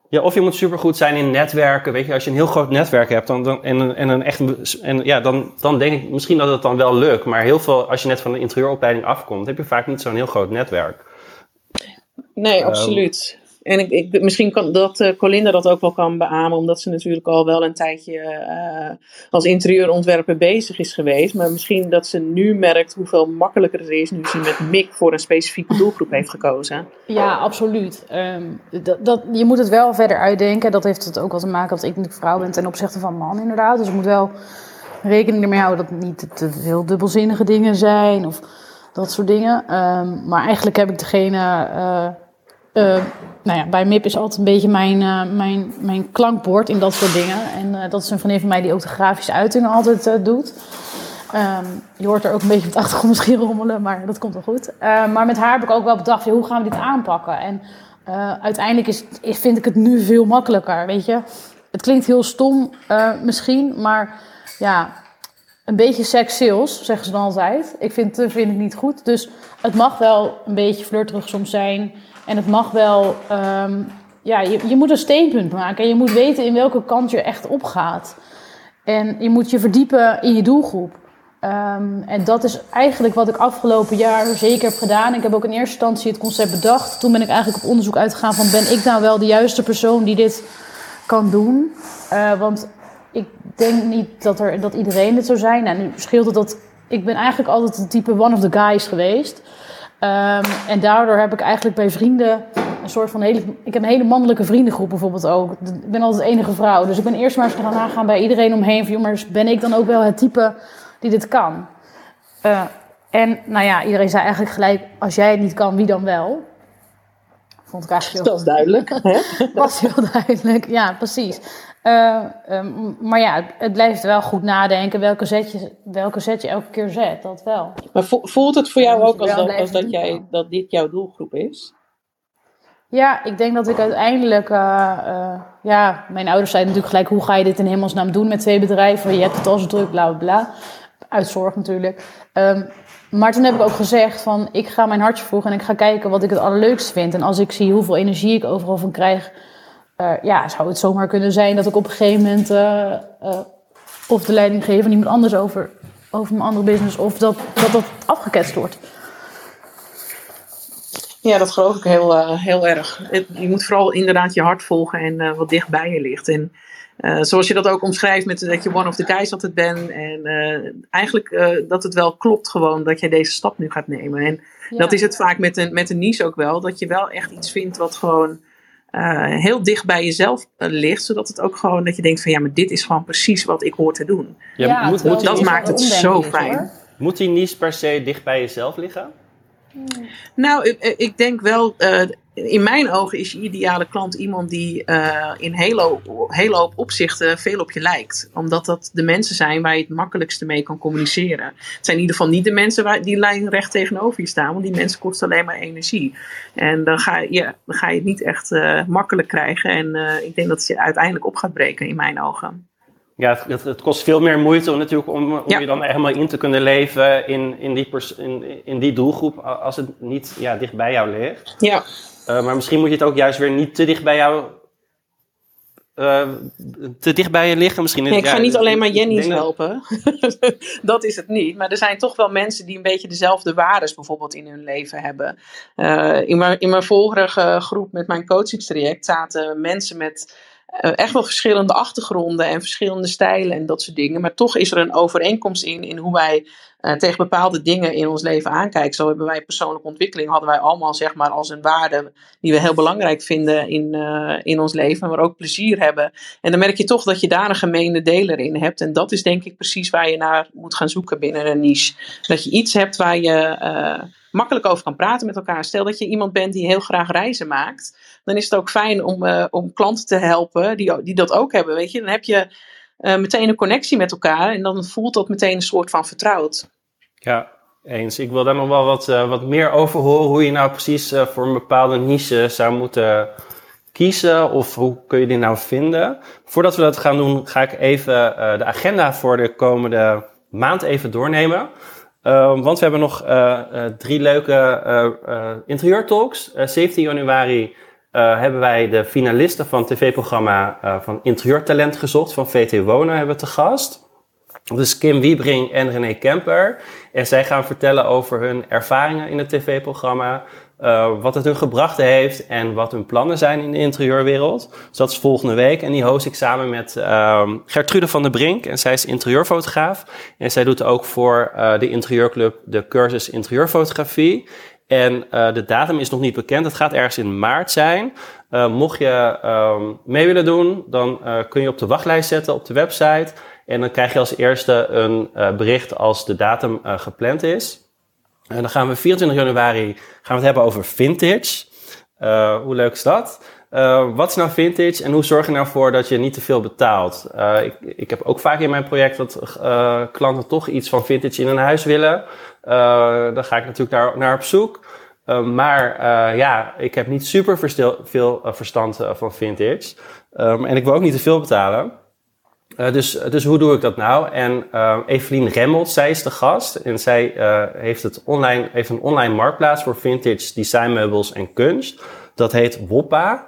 ja, of je moet supergoed zijn in netwerken. Weet je, als je een heel groot netwerk hebt dan, dan, en, en een echt. En ja, dan, dan denk ik misschien dat het dan wel lukt. Maar heel veel, als je net van de interieuropleiding afkomt, heb je vaak niet zo'n heel groot netwerk. Nee, um, absoluut. En ik, ik, misschien kan dat uh, Colinda dat ook wel kan beamen, omdat ze natuurlijk al wel een tijdje uh, als interieurontwerper bezig is geweest. Maar misschien dat ze nu merkt hoeveel makkelijker het is nu ze met MIC voor een specifieke doelgroep heeft gekozen. Ja, absoluut. Um, dat, dat, je moet het wel verder uitdenken. Dat heeft het ook wel te maken dat ik natuurlijk vrouw ben ten opzichte van man, inderdaad. Dus je moet wel rekening ermee houden dat het niet te veel dubbelzinnige dingen zijn. Of Dat soort dingen. Ehm, maar eigenlijk heb ik degene... eh, eh, nou ja, bij MIP is altijd een beetje mijn, eh, mijn, mijn klankbord in dat soort dingen. En eh, dat is een vriendin van mij die ook de grafische uitingen altijd eh, doet. Ehm, je hoort er ook een beetje op de achtergrond misschien rommelen, maar dat komt wel goed. Maar met haar heb ik ook wel bedacht, hoe gaan we dit aanpakken? En eh, uiteindelijk is, is, vind ik het nu veel makkelijker, weet je. Het klinkt heel stom eh, misschien, maar ja, een beetje sex sales, zeggen ze dan altijd. Ik vind, vind ik niet goed. Dus het mag wel een beetje flirterig soms zijn. En het mag wel, ehm, ja, je, je moet een steenpunt maken. En je moet weten in welke kant je echt op gaat. En je moet je verdiepen in je doelgroep. Ehm, en dat is eigenlijk wat ik afgelopen jaar zeker heb gedaan. Ik heb ook in eerste instantie het concept bedacht. Toen ben ik eigenlijk op onderzoek uitgegaan van... ben ik nou wel de juiste persoon die dit kan doen? Eh, want ik denk niet dat, er, dat iedereen dit zou zijn. En nu scheelt het dat... Ik ben eigenlijk altijd de type one of the guys geweest. Ehm, en daardoor heb ik eigenlijk bij vrienden een soort van hele... Ik heb een hele mannelijke vriendengroep bijvoorbeeld ook. Ik ben altijd de enige vrouw. Dus ik ben eerst maar eens gaan nagaan bij iedereen omheen. Van, joh, maar ben ik dan ook wel het type die dit kan? Eh, en nou ja, iedereen zei eigenlijk gelijk... Als jij het niet kan, wie dan wel? Vond ik eigenlijk heel Dat is duidelijk. Hè? was heel duidelijk. Ja, precies. Eh, ehm, maar ja, het- het blijft wel goed nadenken welke zet, je, welke zet je elke keer zet. Dat wel. Maar vo- voelt het voor jou Ja, ook als, dat, als dat, jij, dat dit jouw doelgroep is? Ja, ik denk dat ik uiteindelijk... eh, eh, ja, mijn ouders zeiden natuurlijk gelijk... hoe ga je dit in hemelsnaam doen met twee bedrijven? Je hebt het al zo druk, bla, bla, bla. Uit zorg natuurlijk. Ehm, maar toen heb ik ook gezegd van... ik ga mijn hartje volgen en ik ga kijken wat ik het allerleukste vind. En als ik zie hoeveel energie ik overal van krijg... eh, ja, zou het zomaar kunnen zijn dat ik op een gegeven moment... eh, of de leiding geef aan iemand anders over, over mijn andere business... of dat dat, dat afgeketst wordt. Ja, dat geloof ik heel, heel erg. Je moet vooral inderdaad je hart volgen en wat dicht bij je ligt. En zoals je dat ook omschrijft met dat je one of the guys altijd bent. En eigenlijk dat het wel klopt gewoon dat je deze stap nu gaat nemen. En Ja. dat is het vaak met een, met een niche ook wel. Dat je wel echt iets vindt wat gewoon eh, heel dicht bij jezelf eh, ligt. Zodat het ook gewoon dat je denkt van ja, maar dit is gewoon precies wat ik hoor te doen. Ja, moet, moet, dat maakt het zo is, fijn. hoor. moet die niche per se dicht bij jezelf liggen? Nou, ik, ik denk wel, eh, in mijn ogen is je ideale klant iemand die eh, in hele hele hoop opzichten veel op je lijkt. Omdat dat de mensen zijn waar je het makkelijkste mee kan communiceren. Het zijn in ieder geval niet de mensen waar, die lijnrecht tegenover je staan, want die mensen kosten alleen maar energie. En dan ga je, ja, dan ga je het niet echt eh, makkelijk krijgen. En eh, ik denk dat het je uiteindelijk op gaat breken, in mijn ogen. Ja, het, het, kost veel meer moeite om, natuurlijk om, om Ja. je dan helemaal in te kunnen leven in, in, die, pers- in, in die doelgroep als het niet ja, dicht bij jou ligt. Ja, Eh, maar misschien moet je het ook juist weer niet te dicht bij jou eh, te dicht bij je liggen. Misschien, Nee, ik ga ja, niet alleen maar Jenny's helpen. dat is het niet. Maar er zijn toch wel mensen die een beetje dezelfde waardes bijvoorbeeld in hun leven hebben. Eh, in, mijn, in mijn vorige groep met mijn coachingstraject zaten mensen met echt wel verschillende achtergronden en verschillende stijlen en dat soort dingen. Maar toch is er een overeenkomst in, in hoe wij eh, tegen bepaalde dingen in ons leven aankijken. Zo hebben wij persoonlijke ontwikkeling, hadden wij allemaal zeg maar als een waarde die we heel belangrijk vinden in, eh, in ons leven. Maar ook plezier hebben. En dan merk je toch dat je daar een gemene deler in hebt. En dat is denk ik precies waar je naar moet gaan zoeken binnen een niche. Dat je iets hebt waar je eh, makkelijk over kan praten met elkaar. Stel dat je iemand bent die heel graag reizen maakt. Dan is het ook fijn om, eh, om klanten te helpen die, die dat ook hebben. Weet je? Dan heb je eh, meteen een connectie met elkaar. En dan voelt dat meteen een soort van vertrouwd. Ja, eens. Ik wil daar nog wel wat, eh, wat meer over horen. Hoe je nou precies voor een bepaalde niche zou moeten kiezen. Of hoe kun je die nou vinden. Voordat we dat gaan doen, ga ik even de agenda voor de komende maand even doornemen. Eh, want we hebben nog eh, eh, drie leuke eh eh, interieurtalks. Eh, 17 januari hebben wij de finalisten van het tv-programma van Interieurtalent gezocht. Van VT Wonen hebben we te gast. Dat is Kim Wiebring en René Kemper. En zij gaan vertellen over hun ervaringen in het tv-programma. Eh, wat het hun gebracht heeft en wat hun plannen zijn in de interieurwereld. Dus dat is volgende week. En die host ik samen met ehm, Gertrude van der Brink. En zij is interieurfotograaf. En zij doet ook voor eh, de interieurclub de cursus interieurfotografie. En eh, de datum is nog niet bekend. Het gaat ergens in maart zijn. Mocht je ehm, mee willen doen, dan kun je op de wachtlijst zetten op de website. En dan krijg je als eerste een bericht als de datum gepland is. En dan gaan we 24 januari gaan we het hebben over vintage. Uh, hoe leuk is dat? Uh, wat is nou vintage en hoe zorg je nou voor dat je niet te veel betaalt? Ik, ik heb ook vaak in mijn project dat klanten toch iets van vintage in hun huis willen. dan ga ik natuurlijk naar, naar op zoek. maar ja, ik heb niet super veel verstand van vintage. Um, en ik wil ook niet te veel betalen. Uh, dus, dus hoe doe ik dat nou? En uh, Evelien Remmelt, zij is de gast. En zij uh, heeft, het online, heeft een online marktplaats voor vintage designmeubels en kunst. Dat heet Woppa.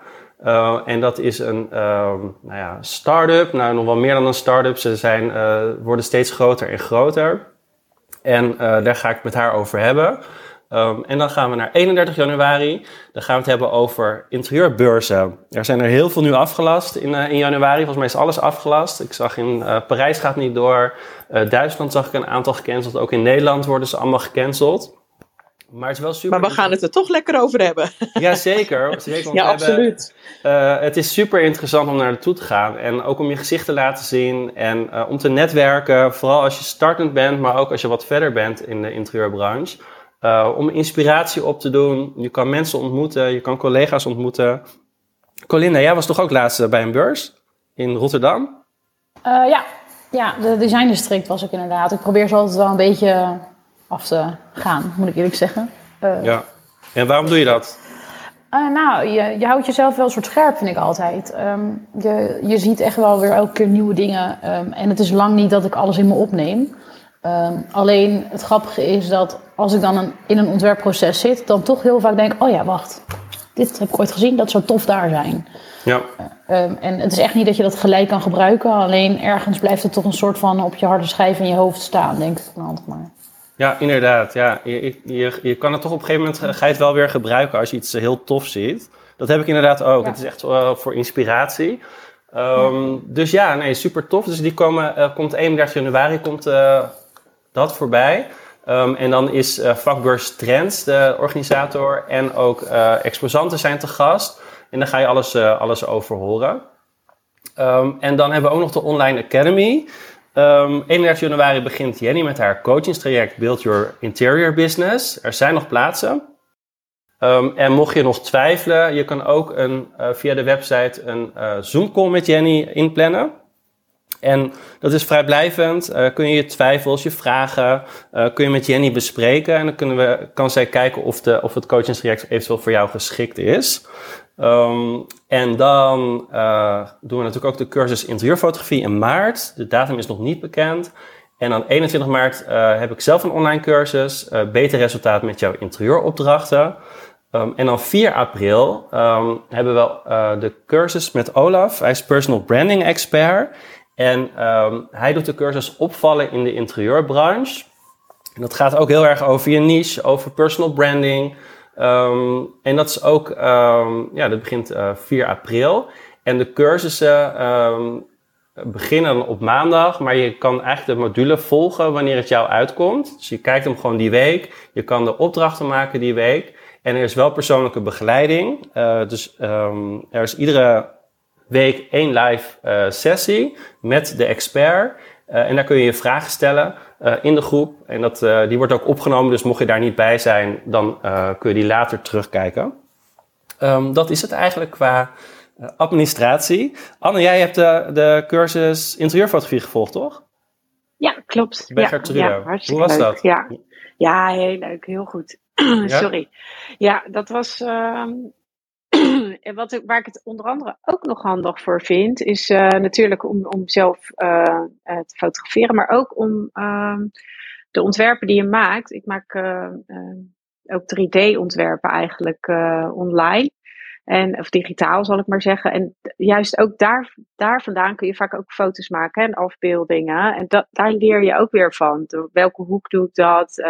en dat is een nou ja, start-up. Nou, nog wel meer dan een start-up. Ze zijn, worden steeds groter en groter. En daar ga ik met haar over hebben. Um, en dan gaan we naar 31 januari. Dan gaan we het hebben over interieurbeurzen. Er zijn er heel veel nu afgelast in, uh, in januari. Volgens mij is alles afgelast. Ik zag in uh, Parijs gaat niet door. Uh, Duitsland zag ik een aantal gecanceld. Ook in Nederland worden ze allemaal gecanceld. Maar het is wel super. Maar we gaan het er toch lekker over hebben. Ja, zeker. ja, absoluut. Hebben, het is super interessant om naar naartoe te gaan. En ook om je gezicht te laten zien. En om te netwerken. Vooral als je startend bent, maar ook als je wat verder bent in de interieurbranche. Uh, om inspiratie op te doen. Je kan mensen ontmoeten, je kan collega's ontmoeten. Colinda, jij was toch ook laatst eh, bij een beurs in Rotterdam? Uh, ja. ja, de design district was ik inderdaad. Ik probeer ze altijd wel een beetje af te gaan, moet ik eerlijk zeggen. ja, en waarom doe je dat? nou, je, je houdt jezelf wel een soort scherp, vind ik altijd. Um, je, je ziet echt wel weer elke keer nieuwe dingen. Um, en het is lang niet dat ik alles in me opneem. Um, alleen het grappige is dat als ik dan een, in een ontwerpproces zit, dan toch heel vaak denk: oh ja, wacht, dit heb ik ooit gezien, dat zou tof daar zijn. Ja. Um, en het is echt niet dat je dat gelijk kan gebruiken, alleen ergens blijft het toch een soort van op je harde schijf in je hoofd staan, denk ik dan maar. Ja, inderdaad. Ja. Je, je, je kan het toch op een gegeven moment ga je het wel weer gebruiken als je iets heel tof ziet. Dat heb ik inderdaad ook. Ja. Het is echt uh, voor inspiratie. Um, ja. Dus ja, nee, super tof. Dus die komen, uh, komt 31 januari komt, uh, dat voorbij. Um, en dan is uh, vakbeurs Trends de organisator en ook uh, exposanten zijn te gast. En dan ga je alles, uh, alles over horen. Um, en dan hebben we ook nog de Online Academy. Um, 31 januari begint Jenny met haar coachingstraject Build Your Interior Business. Er zijn nog plaatsen. en mocht je nog twijfelen, je kan ook een, via de website een Zoom call met Jenny inplannen. En dat is vrijblijvend. Uh, kun je je twijfels, je vragen, uh, kun je met Jenny bespreken. En dan kunnen we, kan zij kijken of, de, of het coachingstraject eventueel voor jou geschikt is. Um, en dan uh, doen we natuurlijk ook de cursus interieurfotografie in maart. De datum is nog niet bekend. En dan 21 maart heb ik zelf een online cursus. beter resultaat met jouw interieuropdrachten. Um, en dan 4 april um, hebben we de cursus met Olaf. Hij is personal branding expert. En um, hij doet de cursus opvallen in de interieurbranche. En dat gaat ook heel erg over je niche, over personal branding. Um, en dat is ook, um, ja, dat begint uh, 4 april. En de cursussen beginnen op maandag, maar je kan eigenlijk de module volgen wanneer het jou uitkomt. Dus je kijkt hem gewoon die week. Je kan de opdrachten maken die week. En er is wel persoonlijke begeleiding. Uh, dus er is iedere week één live uh, sessie met de expert. Uh, en daar kun je je vragen stellen uh, in de groep. En dat, die wordt ook opgenomen, dus mocht je daar niet bij zijn, dan kun je die later terugkijken. Um, dat is het eigenlijk qua administratie. Anne, jij hebt de, de cursus interieurfotografie gevolgd, toch? Ja, klopt. Bij ja, ja, Hoe was leuk. dat? Ja. ja, heel leuk. Heel goed. Sorry. Ja, dat was... Uh, en wat ik, waar ik het onder andere ook nog handig voor vind, is uh, natuurlijk om, om zelf uh, te fotograferen, maar ook om ehm, de ontwerpen die je maakt. Ik maak ook 3D-ontwerpen eigenlijk online. En, of digitaal zal ik maar zeggen. En juist ook daar, daar vandaan kun je vaak ook foto's maken en afbeeldingen. En dat, daar leer je ook weer van. Door welke hoek doe ik dat? Uh,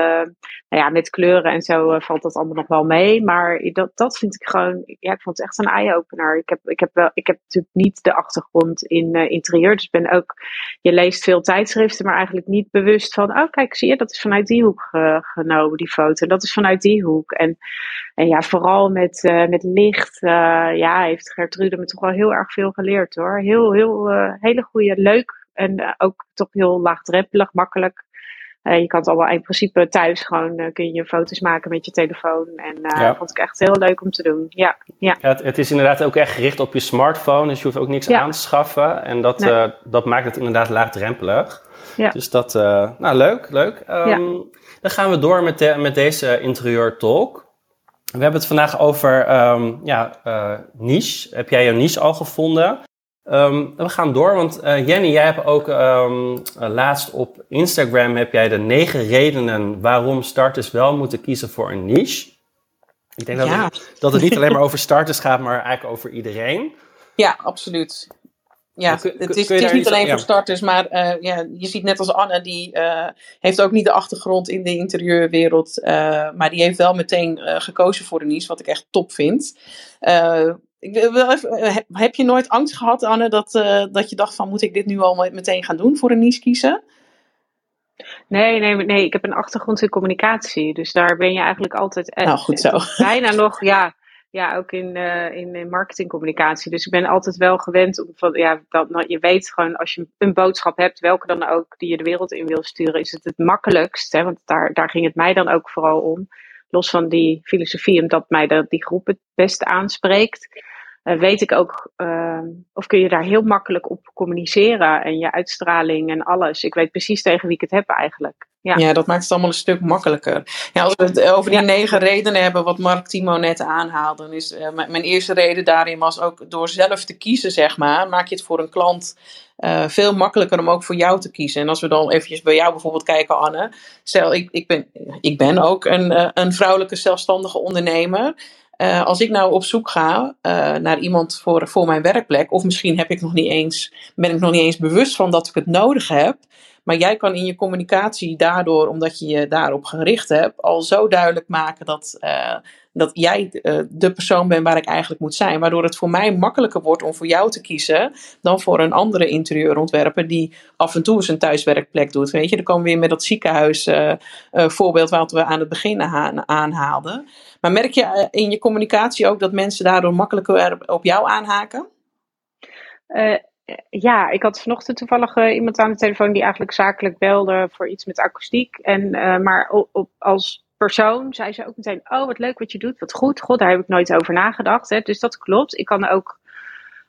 nou ja, met kleuren en zo uh, valt dat allemaal nog wel mee. Maar dat, dat vind ik gewoon, ja, ik vond het echt een eye-opener. Ik heb, ik, heb wel, ik heb natuurlijk niet de achtergrond in uh, interieur. Dus ik ben ook, je leest veel tijdschriften, maar eigenlijk niet bewust van, oh kijk, zie je, dat is vanuit die hoek genomen, die foto. En dat is vanuit die hoek. En, en ja, vooral met, met licht ja, heeft Gertrude me toch wel heel erg veel geleerd hoor. Heel, heel, uh, hele goede, leuk en uh, ook toch heel laagdrempelig, makkelijk Uh, je kan het allemaal in principe thuis gewoon uh, kun je foto's maken met je telefoon. En uh, Ja. vond ik echt heel leuk om te doen. Ja, ja. Ja, het, het is inderdaad ook echt gericht op je smartphone, dus je hoeft ook niks Ja. aan te schaffen. En dat, Nee. eh, dat maakt het inderdaad laagdrempelig. Ja. Dus dat, eh, nou leuk, leuk. Ehm. Dan gaan we door met, de, met deze interieur talk. We hebben het vandaag over ehm, ja, eh, niche. Heb jij jouw niche al gevonden? Ehm, we gaan door, want eh, Jenny, jij hebt ook ehm, eh, laatst op Instagram heb jij de negen redenen waarom starters wel moeten kiezen voor een niche. Ik denk dat, het, dat het niet alleen maar over starters gaat, maar eigenlijk over iedereen. Ja, absoluut. Ja, kun- het is, het niet alleen voor starters, maar eh, ja, je ziet net als Anne, die eh, heeft ook niet de achtergrond in de interieurwereld, eh, maar die heeft wel meteen eh, gekozen voor de niche, wat ik echt top vind. Eh, ik wil even, heb- heb je nooit angst gehad, Anne, dat, eh, dat je dacht van, moet ik dit nu al meteen gaan doen voor een niche kiezen? Nee, nee, nee, ik heb een achtergrond in communicatie. Dus daar ben je eigenlijk altijd. eh, Nou, goed zo. Bijna nog, ja. Ja, ook in, eh, in, in marketingcommunicatie. Dus ik ben altijd wel gewend om van, ja, dat, nou, je weet gewoon als je een boodschap hebt, welke dan ook, die je de wereld in wil sturen, is het het makkelijkst. Hè, want daar, daar ging het mij dan ook vooral om. Los van die filosofie, omdat mij dat, die groep het beste aanspreekt. Eh, weet ik ook, eh, of kun je daar heel makkelijk op communiceren en je uitstraling en alles. Ik weet precies tegen wie ik het heb eigenlijk. Ja. Ja, dat maakt het allemaal een stuk makkelijker. Ja, als we het over die Ja. negen redenen hebben, wat Mark Timo net aanhaalde, dan is eh, mijn eerste reden daarin was ook door zelf te kiezen, zeg maar, maak je het voor een klant eh, veel makkelijker om ook voor jou te kiezen. En als we dan eventjes bij jou bijvoorbeeld kijken, Anne. Stel, ik, ik, ben, ik ben ook een, een vrouwelijke zelfstandige ondernemer. Eh, als ik nou op zoek ga eh, naar iemand voor, voor mijn werkplek, of misschien heb ik nog niet eens, ben ik nog niet eens bewust van dat ik het nodig heb. Maar jij kan in je communicatie daardoor, omdat je je daarop gericht hebt, al zo duidelijk maken dat, eh, dat jij eh, de persoon bent waar ik eigenlijk moet zijn. Waardoor het voor mij makkelijker wordt om voor jou te kiezen dan voor een andere interieurontwerper die af en toe zijn thuiswerkplek doet. Weet je, dan komen we weer met dat ziekenhuis eh, eh, voorbeeld wat we aan het begin aan- aanhaalden. Maar merk je in je communicatie ook dat mensen daardoor makkelijker op jou aanhaken? Ja, ik had vanochtend toevallig iemand aan de telefoon die eigenlijk zakelijk belde voor iets met akoestiek. En, maar op- als persoon zei ze ook meteen: Oh, wat leuk wat je doet, wat goed. God, daar heb ik nooit over nagedacht. Hè. Dus dat klopt. Ik kan ook,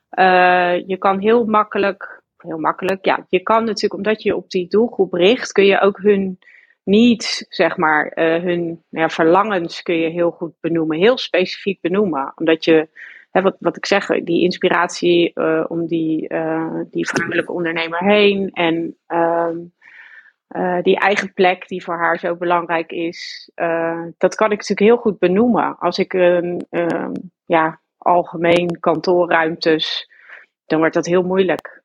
eh, je kan heel makkelijk, heel makkelijk, ja, je kan natuurlijk, omdat je op die doelgroep richt, kun je ook hun needs, zeg maar, eh, hun nou ja, verlangens kun je heel goed benoemen, heel specifiek benoemen. Omdat je hè, wat, wat ik zeg, die inspiratie eh, om die, die vrouwelijke ondernemer heen en ehm, eh, die eigen plek die voor haar zo belangrijk is, eh, dat kan ik natuurlijk heel goed benoemen. Als ik een ehm, ja, algemeen kantoorruimtes, dan wordt dat heel moeilijk.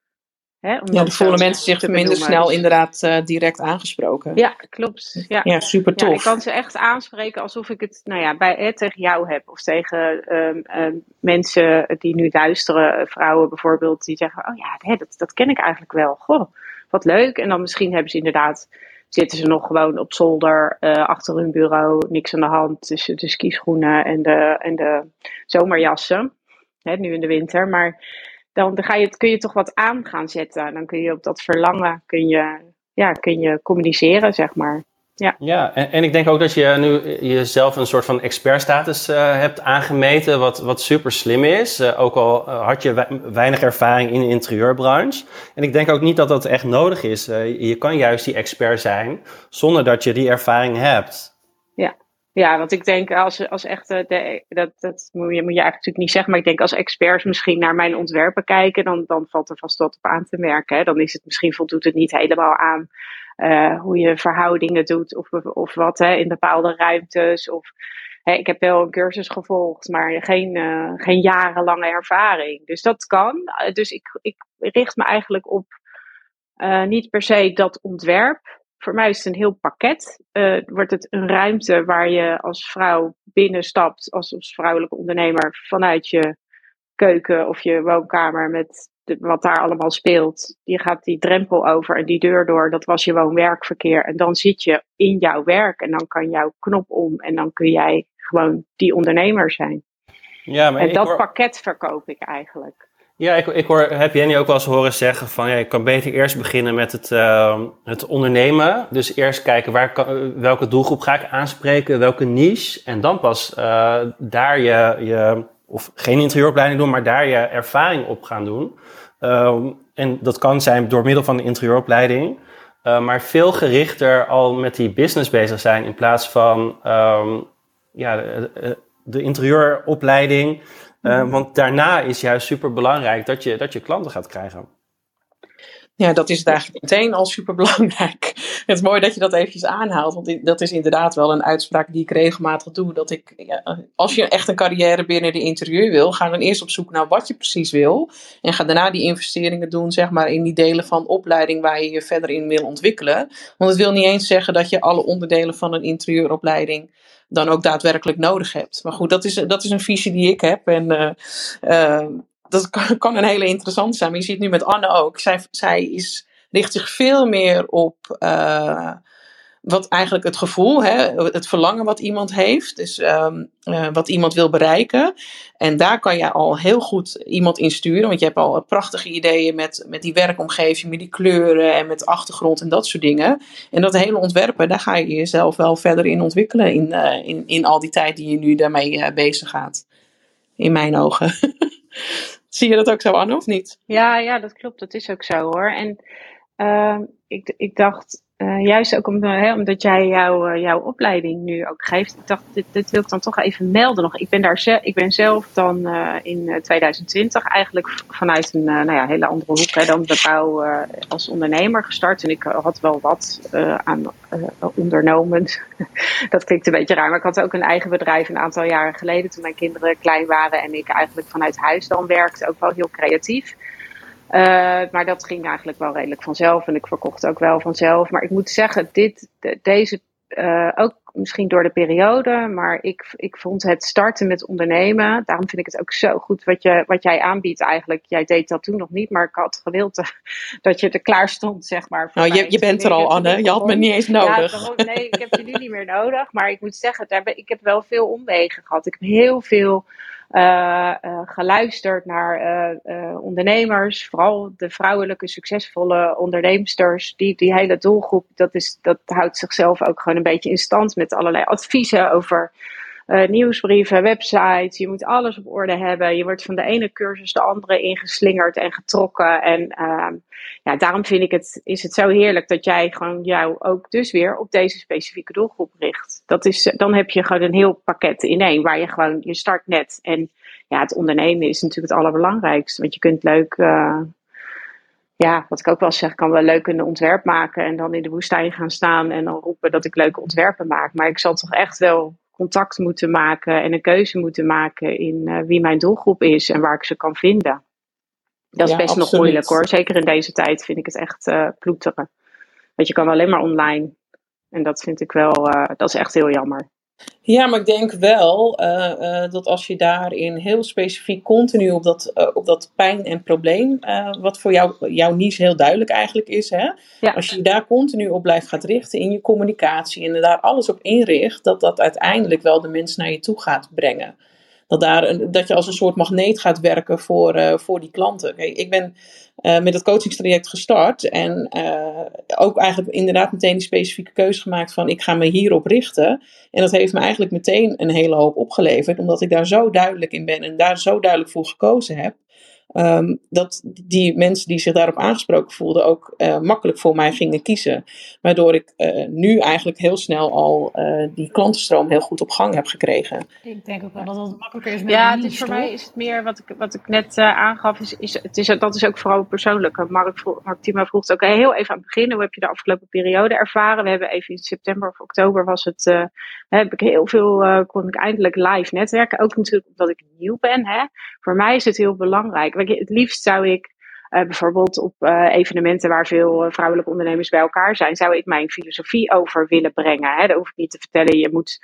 Hè, om Ja, dan voelen mensen zich minder benoemen. snel inderdaad eh, direct aangesproken. Ja, klopt. Ja. Ja, super Ja, tof. ik kan ze echt aanspreken alsof ik het nou ja, bij, tegen jou heb. Of tegen ehm, ehm, mensen die nu luisteren, vrouwen bijvoorbeeld, die zeggen: Oh ja, hè, dat, dat ken ik eigenlijk wel. Goh, wat leuk. En dan misschien hebben ze inderdaad, zitten ze nog gewoon op zolder eh, achter hun bureau, niks aan de hand. Tussen de skischoenen en de, en de zomerjassen. Hè, nu in de winter. Maar dan ga je, kun je toch wat aan gaan zetten. Dan kun je op dat verlangen kun je, ja, kun je communiceren, zeg maar. Ja, en, en ik denk ook dat je nu jezelf een soort van expertstatus eh hebt aangemeten, wat, wat super slim is. Eh, ook al eh, had je wei- weinig ervaring in de interieurbranche. En ik denk ook niet dat dat echt nodig is. Je kan juist die expert zijn zonder dat je die ervaring hebt. Ja, want ik denk als, als echt, eh, de, dat, dat moet, je, moet je eigenlijk natuurlijk niet zeggen, maar ik denk als experts misschien naar mijn ontwerpen kijken, dan, dan valt er vast wat op aan te merken. Hè. Dan is het misschien voldoet het niet helemaal aan eh, hoe je verhoudingen doet of, of wat hè, in bepaalde ruimtes. Of, hè, ik heb wel een cursus gevolgd, maar geen, eh, geen jarenlange ervaring. Dus dat kan. Dus ik, ik richt me eigenlijk op niet per se dat ontwerp. Voor mij is het een heel pakket. Eh, wordt het een ruimte waar je als vrouw binnenstapt, als, als vrouwelijke ondernemer, vanuit je keuken of je woonkamer met de- wat daar allemaal speelt. Je gaat die drempel over en die deur door. Dat was je woon-werkverkeer. En dan zit je in jouw werk en dan kan jouw knop om en dan kun jij gewoon die ondernemer zijn. Ja, maar En dat hoor- pakket verkoop ik eigenlijk. Ja, ik, ik hoor, heb Jenny ook wel eens horen zeggen van ja, je kan beter eerst beginnen met het, uh, het ondernemen. Dus eerst kijken waar welke doelgroep ga ik aanspreken, welke niche. En dan pas uh, daar je, je, of geen interieuropleiding doen, maar daar je ervaring op gaan doen. Um, en dat kan zijn door middel van de interieuropleiding. Uh, maar veel gerichter al met die business bezig zijn in plaats van um, ja, de interieuropleiding. Uh, want daarna is juist super belangrijk dat je, dat je klanten gaat krijgen. Ja, dat is het eigenlijk meteen al super belangrijk. Het is mooi dat je dat eventjes aanhaalt, want dat is inderdaad wel een uitspraak die ik regelmatig doe. Dat ik, ja, als je echt een carrière binnen de interieur wil, ga dan eerst op zoek naar wat je precies wil. En ga daarna die investeringen doen, zeg maar, in die delen van opleiding waar je je verder in wil ontwikkelen. Want het wil niet eens zeggen dat je alle onderdelen van een interieuropleiding dan ook daadwerkelijk nodig hebt. Maar goed, dat is, dat is een visie die ik heb. En uh, uh, dat kan, kan, een hele interessant zijn. Je ziet nu met Anne ook. Zij, zij is, richt zich veel meer op uh, wat eigenlijk het gevoel, hè, het verlangen wat iemand heeft. Dus um, uh, wat iemand wil bereiken. En daar kan je al heel goed iemand in sturen. Want je hebt al prachtige ideeën met, met die werkomgeving, met die kleuren en met achtergrond en dat soort dingen. En dat hele ontwerpen, daar ga je jezelf wel verder in ontwikkelen. In, uh, in, in al die tijd die je nu daarmee bezig gaat. In mijn ogen. Zie je dat ook zo, Anne, of niet? Ja, ja, dat klopt. Dat is ook zo hoor. En uh, ik, ik dacht, uh, juist ook om, hè, omdat jij uh, jouw opleiding nu ook geeft. Ik dacht, dit, dit, wil ik dan toch even melden nog. Ik ben, daar ik ben zelf dan in 2020 eigenlijk vanuit een nou ja, hele andere hoek hè, dan de bouw als ondernemer gestart. En ik had wel wat aan ondernomen. dat klinkt een beetje raar, maar ik had ook een eigen bedrijf een aantal jaren geleden toen mijn kinderen klein waren en ik eigenlijk vanuit huis dan werkte. Ook wel heel creatief. Uh, maar dat ging eigenlijk wel redelijk vanzelf en ik verkocht ook wel vanzelf. Maar ik moet zeggen, dit, de, deze, uh, ook misschien door de periode, maar ik, ik vond het starten met ondernemen, daarom vind ik het ook zo goed wat, je, wat jij aanbiedt eigenlijk. Jij deed dat toen nog niet, maar ik had gewild dat je er klaar stond, zeg maar. Nou, je, je bent er al, Anne. Je had me niet eens nodig. Ja, nee, ik heb je nu niet meer nodig. Maar ik moet zeggen, daar ben, ik heb wel veel omwegen gehad. Ik heb heel veel geluisterd naar uh, ondernemers, vooral de vrouwelijke succesvolle onderneemsters. Die, die hele doelgroep, dat, is, dat houdt zichzelf ook gewoon een beetje in stand met allerlei adviezen over uh, nieuwsbrieven, websites. Je moet alles op orde hebben. Je wordt van de ene cursus de andere ingeslingerd en getrokken. En uh, ja, daarom vind ik het, is het zo heerlijk dat jij gewoon jou ook dus weer op deze specifieke doelgroep richt. Dat is, dan heb je gewoon een heel pakket in één, waar je gewoon, je start net. En ja, het ondernemen is natuurlijk het allerbelangrijkste. Want je kunt leuk, uh, ja, wat ik ook wel zeg, kan wel leuk een ontwerp maken en dan in de woestijn gaan staan en dan roepen dat ik leuke ontwerpen maak. Maar ik zal toch echt wel contact moeten maken en een keuze moeten maken in uh, wie mijn doelgroep is en waar ik ze kan vinden. Dat is ja, best absoluut. nog moeilijk hoor. Zeker in deze tijd vind ik het echt uh, ploeteren. Want je kan alleen maar online. En dat vind ik wel, uh, dat is echt heel jammer. Ja, maar ik denk wel uh, uh, dat als je daarin heel specifiek continu op dat, uh, op dat pijn en probleem, wat voor jou, jouw niche heel duidelijk eigenlijk is, hè? Ja. als je daar continu op blijft gaat richten in je communicatie en daar alles op inricht, dat dat uiteindelijk wel de mensen naar je toe gaat brengen. Dat, daar een, dat je als een soort magneet gaat werken voor, uh, voor die klanten. Ik ben uh, met het coachingstraject gestart en uh, ook eigenlijk inderdaad meteen die specifieke keuze gemaakt van ik ga me hierop richten. En dat heeft me eigenlijk meteen een hele hoop opgeleverd, omdat ik daar zo duidelijk in ben en daar zo duidelijk voor gekozen heb. Um, dat die mensen die zich daarop aangesproken voelden ook uh, makkelijk voor mij gingen kiezen. Waardoor ik uh, nu eigenlijk heel snel al uh, die klantenstroom heel goed op gang heb gekregen. Ik denk ook wel dat het makkelijker is met Ja, het is voor mij is het meer wat ik, wat ik net aangaf. Is, is, het is, dat is ook vooral persoonlijk. Mark, Tima vroeg het ook heel even aan het begin. Hoe heb je de afgelopen periode ervaren? We hebben even in september of oktober was het, heb ik heel veel, kon ik eindelijk live netwerken. Ook natuurlijk omdat ik nieuw ben. Hè. Voor mij is het heel belangrijk het liefst zou ik uh, bijvoorbeeld op uh, evenementen waar veel vrouwelijke ondernemers bij elkaar zijn, zou ik mijn filosofie over willen brengen. Hè. Daar hoef ik niet te vertellen, je moet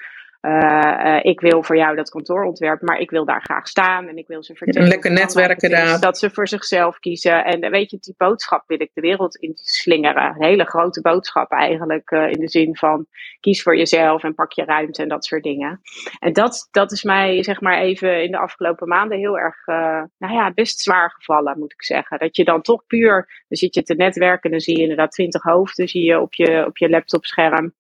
ik wil voor jou dat kantoorontwerp, maar ik wil daar graag staan en ik wil ze vertellen. lekker netwerken daar. Dat ze voor zichzelf kiezen. En weet je, die boodschap wil ik de wereld in slingeren. Een hele grote boodschap eigenlijk in de zin van kies voor jezelf en pak je ruimte en dat soort dingen. En dat, dat is mij zeg maar even in de afgelopen maanden heel erg, uh, nou ja, best zwaar gevallen moet ik zeggen. Dat je dan toch puur, dan zit je te netwerken, dan zie je inderdaad twintig hoofden zie je op je, op je laptopscherm.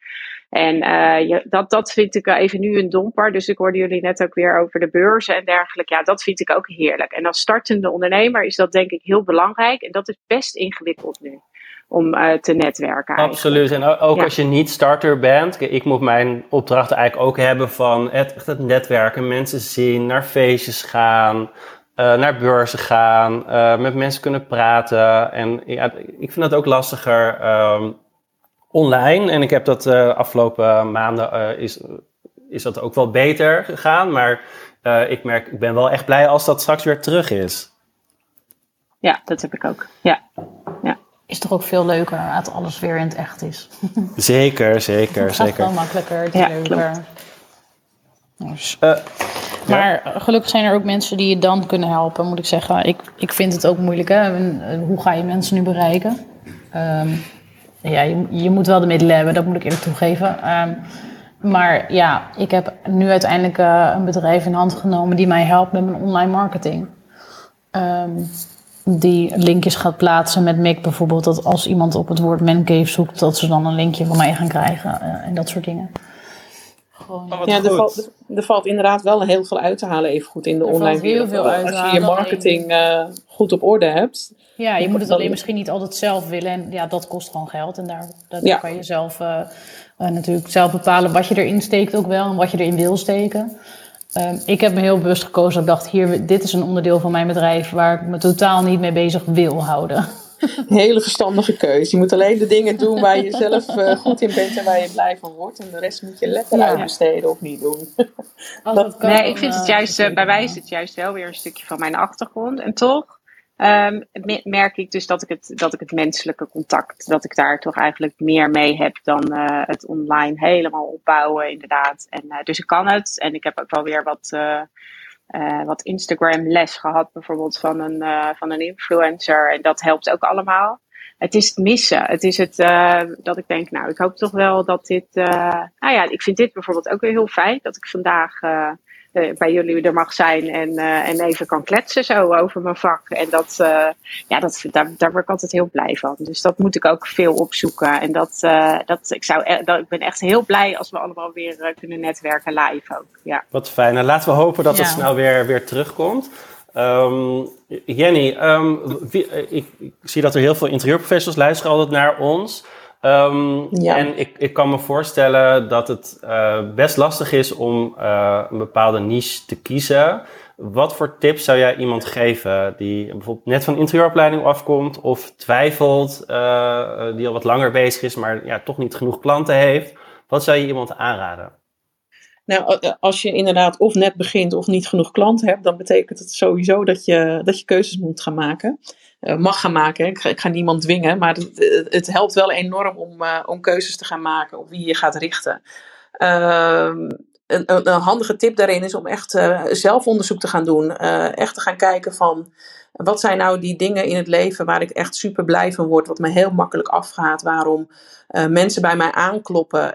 En uh, dat, dat vind ik even nu een domper. Dus ik hoorde jullie net ook weer over de beurzen en dergelijke. Ja, dat vind ik ook heerlijk. En als startende ondernemer is dat denk ik heel belangrijk. En dat is best ingewikkeld nu om uh, te netwerken. Eigenlijk. Absoluut. En ook ja. als je niet starter bent. Ik moet mijn opdrachten eigenlijk ook hebben van het, het netwerken, mensen zien, naar feestjes gaan. Uh, naar beurzen gaan, met mensen kunnen praten. En ja, ik vind dat ook lastiger. Um, online. En ik heb dat uh, afgelopen maanden uh, is, is dat ook wel beter gegaan. Maar uh, ik merk, ik ben wel echt blij als dat straks weer terug is. Ja, dat heb ik ook. Ja. ja. Is toch ook veel leuker als alles weer in het echt is. zeker, zeker, het zeker. wel makkelijker, het ja, leuker. Dus. maar ja. gelukkig zijn er ook mensen die je dan kunnen helpen, moet ik zeggen. Ik, ik vind het ook moeilijk, hè. Hoe ga je mensen nu bereiken? Um, ja, je, je, moet wel de middelen hebben, dat moet ik eerlijk toegeven. Um, maar ja, ik heb nu uiteindelijk uh, een bedrijf in hand genomen die mij helpt met mijn online marketing. Um, die linkjes gaat plaatsen met Mick bijvoorbeeld. Dat als iemand op het woord mancave zoekt, dat ze dan een linkje van mij gaan krijgen uh, en dat soort dingen. Gewoon, oh, ja, er valt, er valt, inderdaad wel heel veel uit te halen, even goed in de er online wereld. Heel veel uit Als je je marketing uh, goed op orde hebt. Ja, je moet het alleen misschien niet altijd zelf willen. En ja, dat kost gewoon geld. En daar, daar ja. kan je zelf uh, uh, natuurlijk zelf bepalen wat je erin steekt ook wel. En wat je erin wil steken. Um, ik heb me heel bewust gekozen. Ik dacht, hier, dit is een onderdeel van mijn bedrijf waar ik me totaal niet mee bezig wil houden. Een hele verstandige keuze. Je moet alleen de dingen doen waar je zelf uh, goed in bent en waar je blij van wordt. En de rest moet je lekker ja. uitbesteden of niet doen. dat kan, nee, ik vind het juist, bij mij is het juist wel weer een stukje van mijn achtergrond. En toch Um, merk ik dus dat ik, het, dat ik het menselijke contact, dat ik daar toch eigenlijk meer mee heb dan uh, het online helemaal opbouwen, inderdaad. En, uh, dus ik kan het. En ik heb ook wel weer wat, uh, wat Instagram les gehad, bijvoorbeeld van een, van een influencer. En dat helpt ook allemaal. Het is het missen. Het is het dat ik denk, nou, ik hoop toch wel dat dit. nou ja, ik vind dit bijvoorbeeld ook weer heel fijn. Dat ik vandaag uh, bij jullie er mag zijn en, uh, en even kan kletsen zo over mijn vak. En dat, uh, ja, dat, daar, daar word ik altijd heel blij van. Dus dat moet ik ook veel opzoeken. En dat, dat, ik, zou, e dat, ik ben echt heel blij als we allemaal weer kunnen netwerken live ook. Ja. Wat fijn. En laten we hopen dat het snel weer, weer terugkomt. Um, Jenny, um, wie, ik, ik, zie dat er heel veel interieurprofessionals luisteren altijd naar ons. Um, ja. En ik, ik kan me voorstellen dat het uh, best lastig is om uh, een bepaalde niche te kiezen. Wat voor tips zou jij iemand geven die bijvoorbeeld net van interieuropleiding afkomt of twijfelt, uh, die al wat langer bezig is, maar ja, toch niet genoeg klanten heeft? Wat zou je iemand aanraden? Nou, als je inderdaad of net begint of niet genoeg klanten hebt, dan betekent het sowieso dat je, dat je keuzes moet gaan maken. Uh, mag gaan maken. Ik ga, ik ga, niemand dwingen, maar het, het, helpt wel enorm om, uh, om keuzes te gaan maken op wie je gaat richten. Uh, een, een, handige tip daarin is om echt uh, zelfonderzoek te gaan doen. echt te gaan kijken van wat zijn nou die dingen in het leven waar ik echt super blij van word, wat me heel makkelijk afgaat, waarom mensen bij mij aankloppen.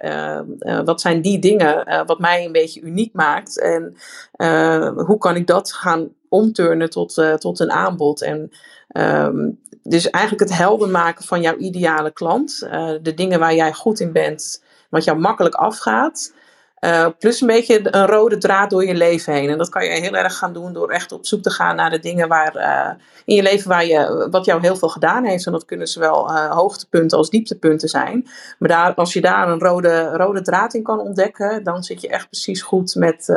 wat zijn die dingen wat mij een beetje uniek maakt en hoe kan ik dat gaan omturnen tot, tot een aanbod. En Um, dus eigenlijk het helder maken van jouw ideale klant. De dingen waar jij goed in bent, wat jou makkelijk afgaat. Uh, plus een beetje een rode draad door je leven heen. En dat kan je heel erg gaan doen door echt op zoek te gaan naar de dingen waar, uh, in je leven waar je, wat jou heel veel gedaan heeft. En dat kunnen zowel uh, hoogtepunten als dieptepunten zijn. Maar daar, als je daar een rode, rode draad in kan ontdekken, dan zit je echt precies goed met,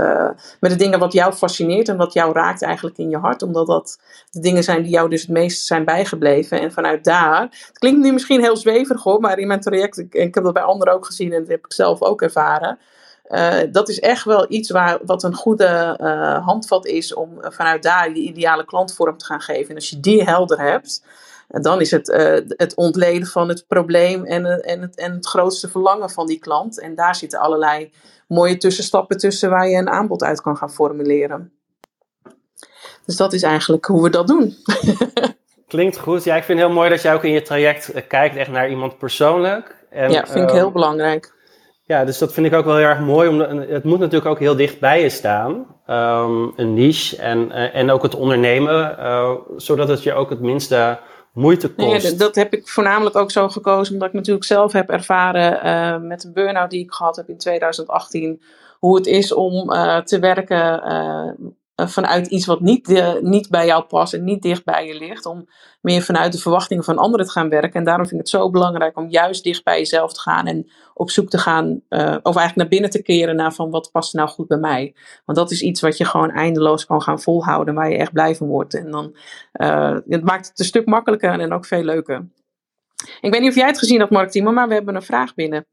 met de dingen wat jou fascineert en wat jou raakt eigenlijk in je hart. Omdat dat de dingen zijn die jou dus het meest zijn bijgebleven. En vanuit daar, het klinkt nu misschien heel zweverig hoor, maar in mijn traject, ik, ik heb dat bij anderen ook gezien en dat heb ik zelf ook ervaren uh, dat is echt wel iets waar, wat een goede uh, handvat is om vanuit daar je ideale klantvorm te gaan geven. En als je die helder hebt, dan is het het ontleden van het probleem en, en, het, en het grootste verlangen van die klant. En daar zitten allerlei mooie tussenstappen tussen waar je een aanbod uit kan gaan formuleren. Dus dat is eigenlijk hoe we dat doen. Klinkt goed. Ja, ik vind het heel mooi dat jij ook in je traject eh, kijkt echt naar iemand persoonlijk. En, ja, vind ik heel belangrijk. Ja, dus dat vind ik ook wel heel erg mooi. Omdat, het moet natuurlijk ook heel dicht bij je staan. Um, een niche en, uh, en ook het ondernemen. Uh, zodat het je ook het minste moeite kost. Nee, dat heb ik voornamelijk ook zo gekozen. Omdat ik natuurlijk zelf heb ervaren uh, met een burn-out die ik gehad heb in 2018. Hoe het is om te werken eh, vanuit iets wat niet, niet bij jou past en niet dicht bij je ligt. Om meer vanuit de verwachtingen van anderen te gaan werken. En daarom vind ik het zo belangrijk om juist dicht bij jezelf te gaan. En op zoek te gaan, uh, of eigenlijk naar binnen te keren naar van wat past nou goed bij mij. Want dat is iets wat je gewoon eindeloos kan gaan volhouden. Waar je echt blij van wordt. En dan, uh, het maakt het een stuk makkelijker en ook veel leuker. Ik weet niet of jij het gezien hebt, Mark Timo, maar we hebben een vraag binnen.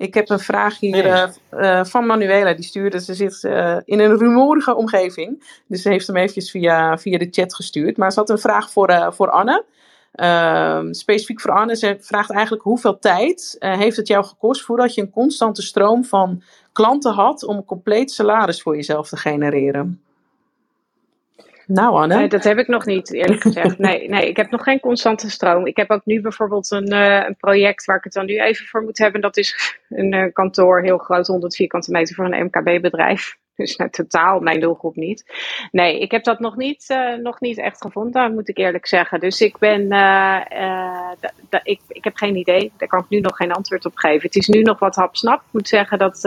Ik heb een vraag hier uh, uh, van Manuela. Die stuurde, ze zit uh, in een rumoerige omgeving. Dus ze heeft hem eventjes via, via de chat gestuurd. Maar ze had een vraag voor, voor Anne. Ehm, specifiek voor Anne. Ze vraagt eigenlijk hoeveel tijd heeft het jou gekost voordat je een constante stroom van klanten had om een compleet salaris voor jezelf te genereren? Nou, Anne. Nee, dat heb ik nog niet, eerlijk gezegd. Nee, nee, ik heb nog geen constante stroom. Ik heb ook nu bijvoorbeeld een, uh, een project waar ik het dan nu even voor moet hebben. Dat is een uh, kantoor, heel groot, 100 vierkante meter voor een MKB-bedrijf. Dus nou, totaal mijn doelgroep niet. Nee, ik heb dat nog niet, uh, nog niet echt gevonden, moet ik eerlijk zeggen. Dus ik ben, ik, ik heb geen idee. Daar kan ik nu nog geen antwoord op geven. Het is nu nog wat hapsnap. Ik moet zeggen dat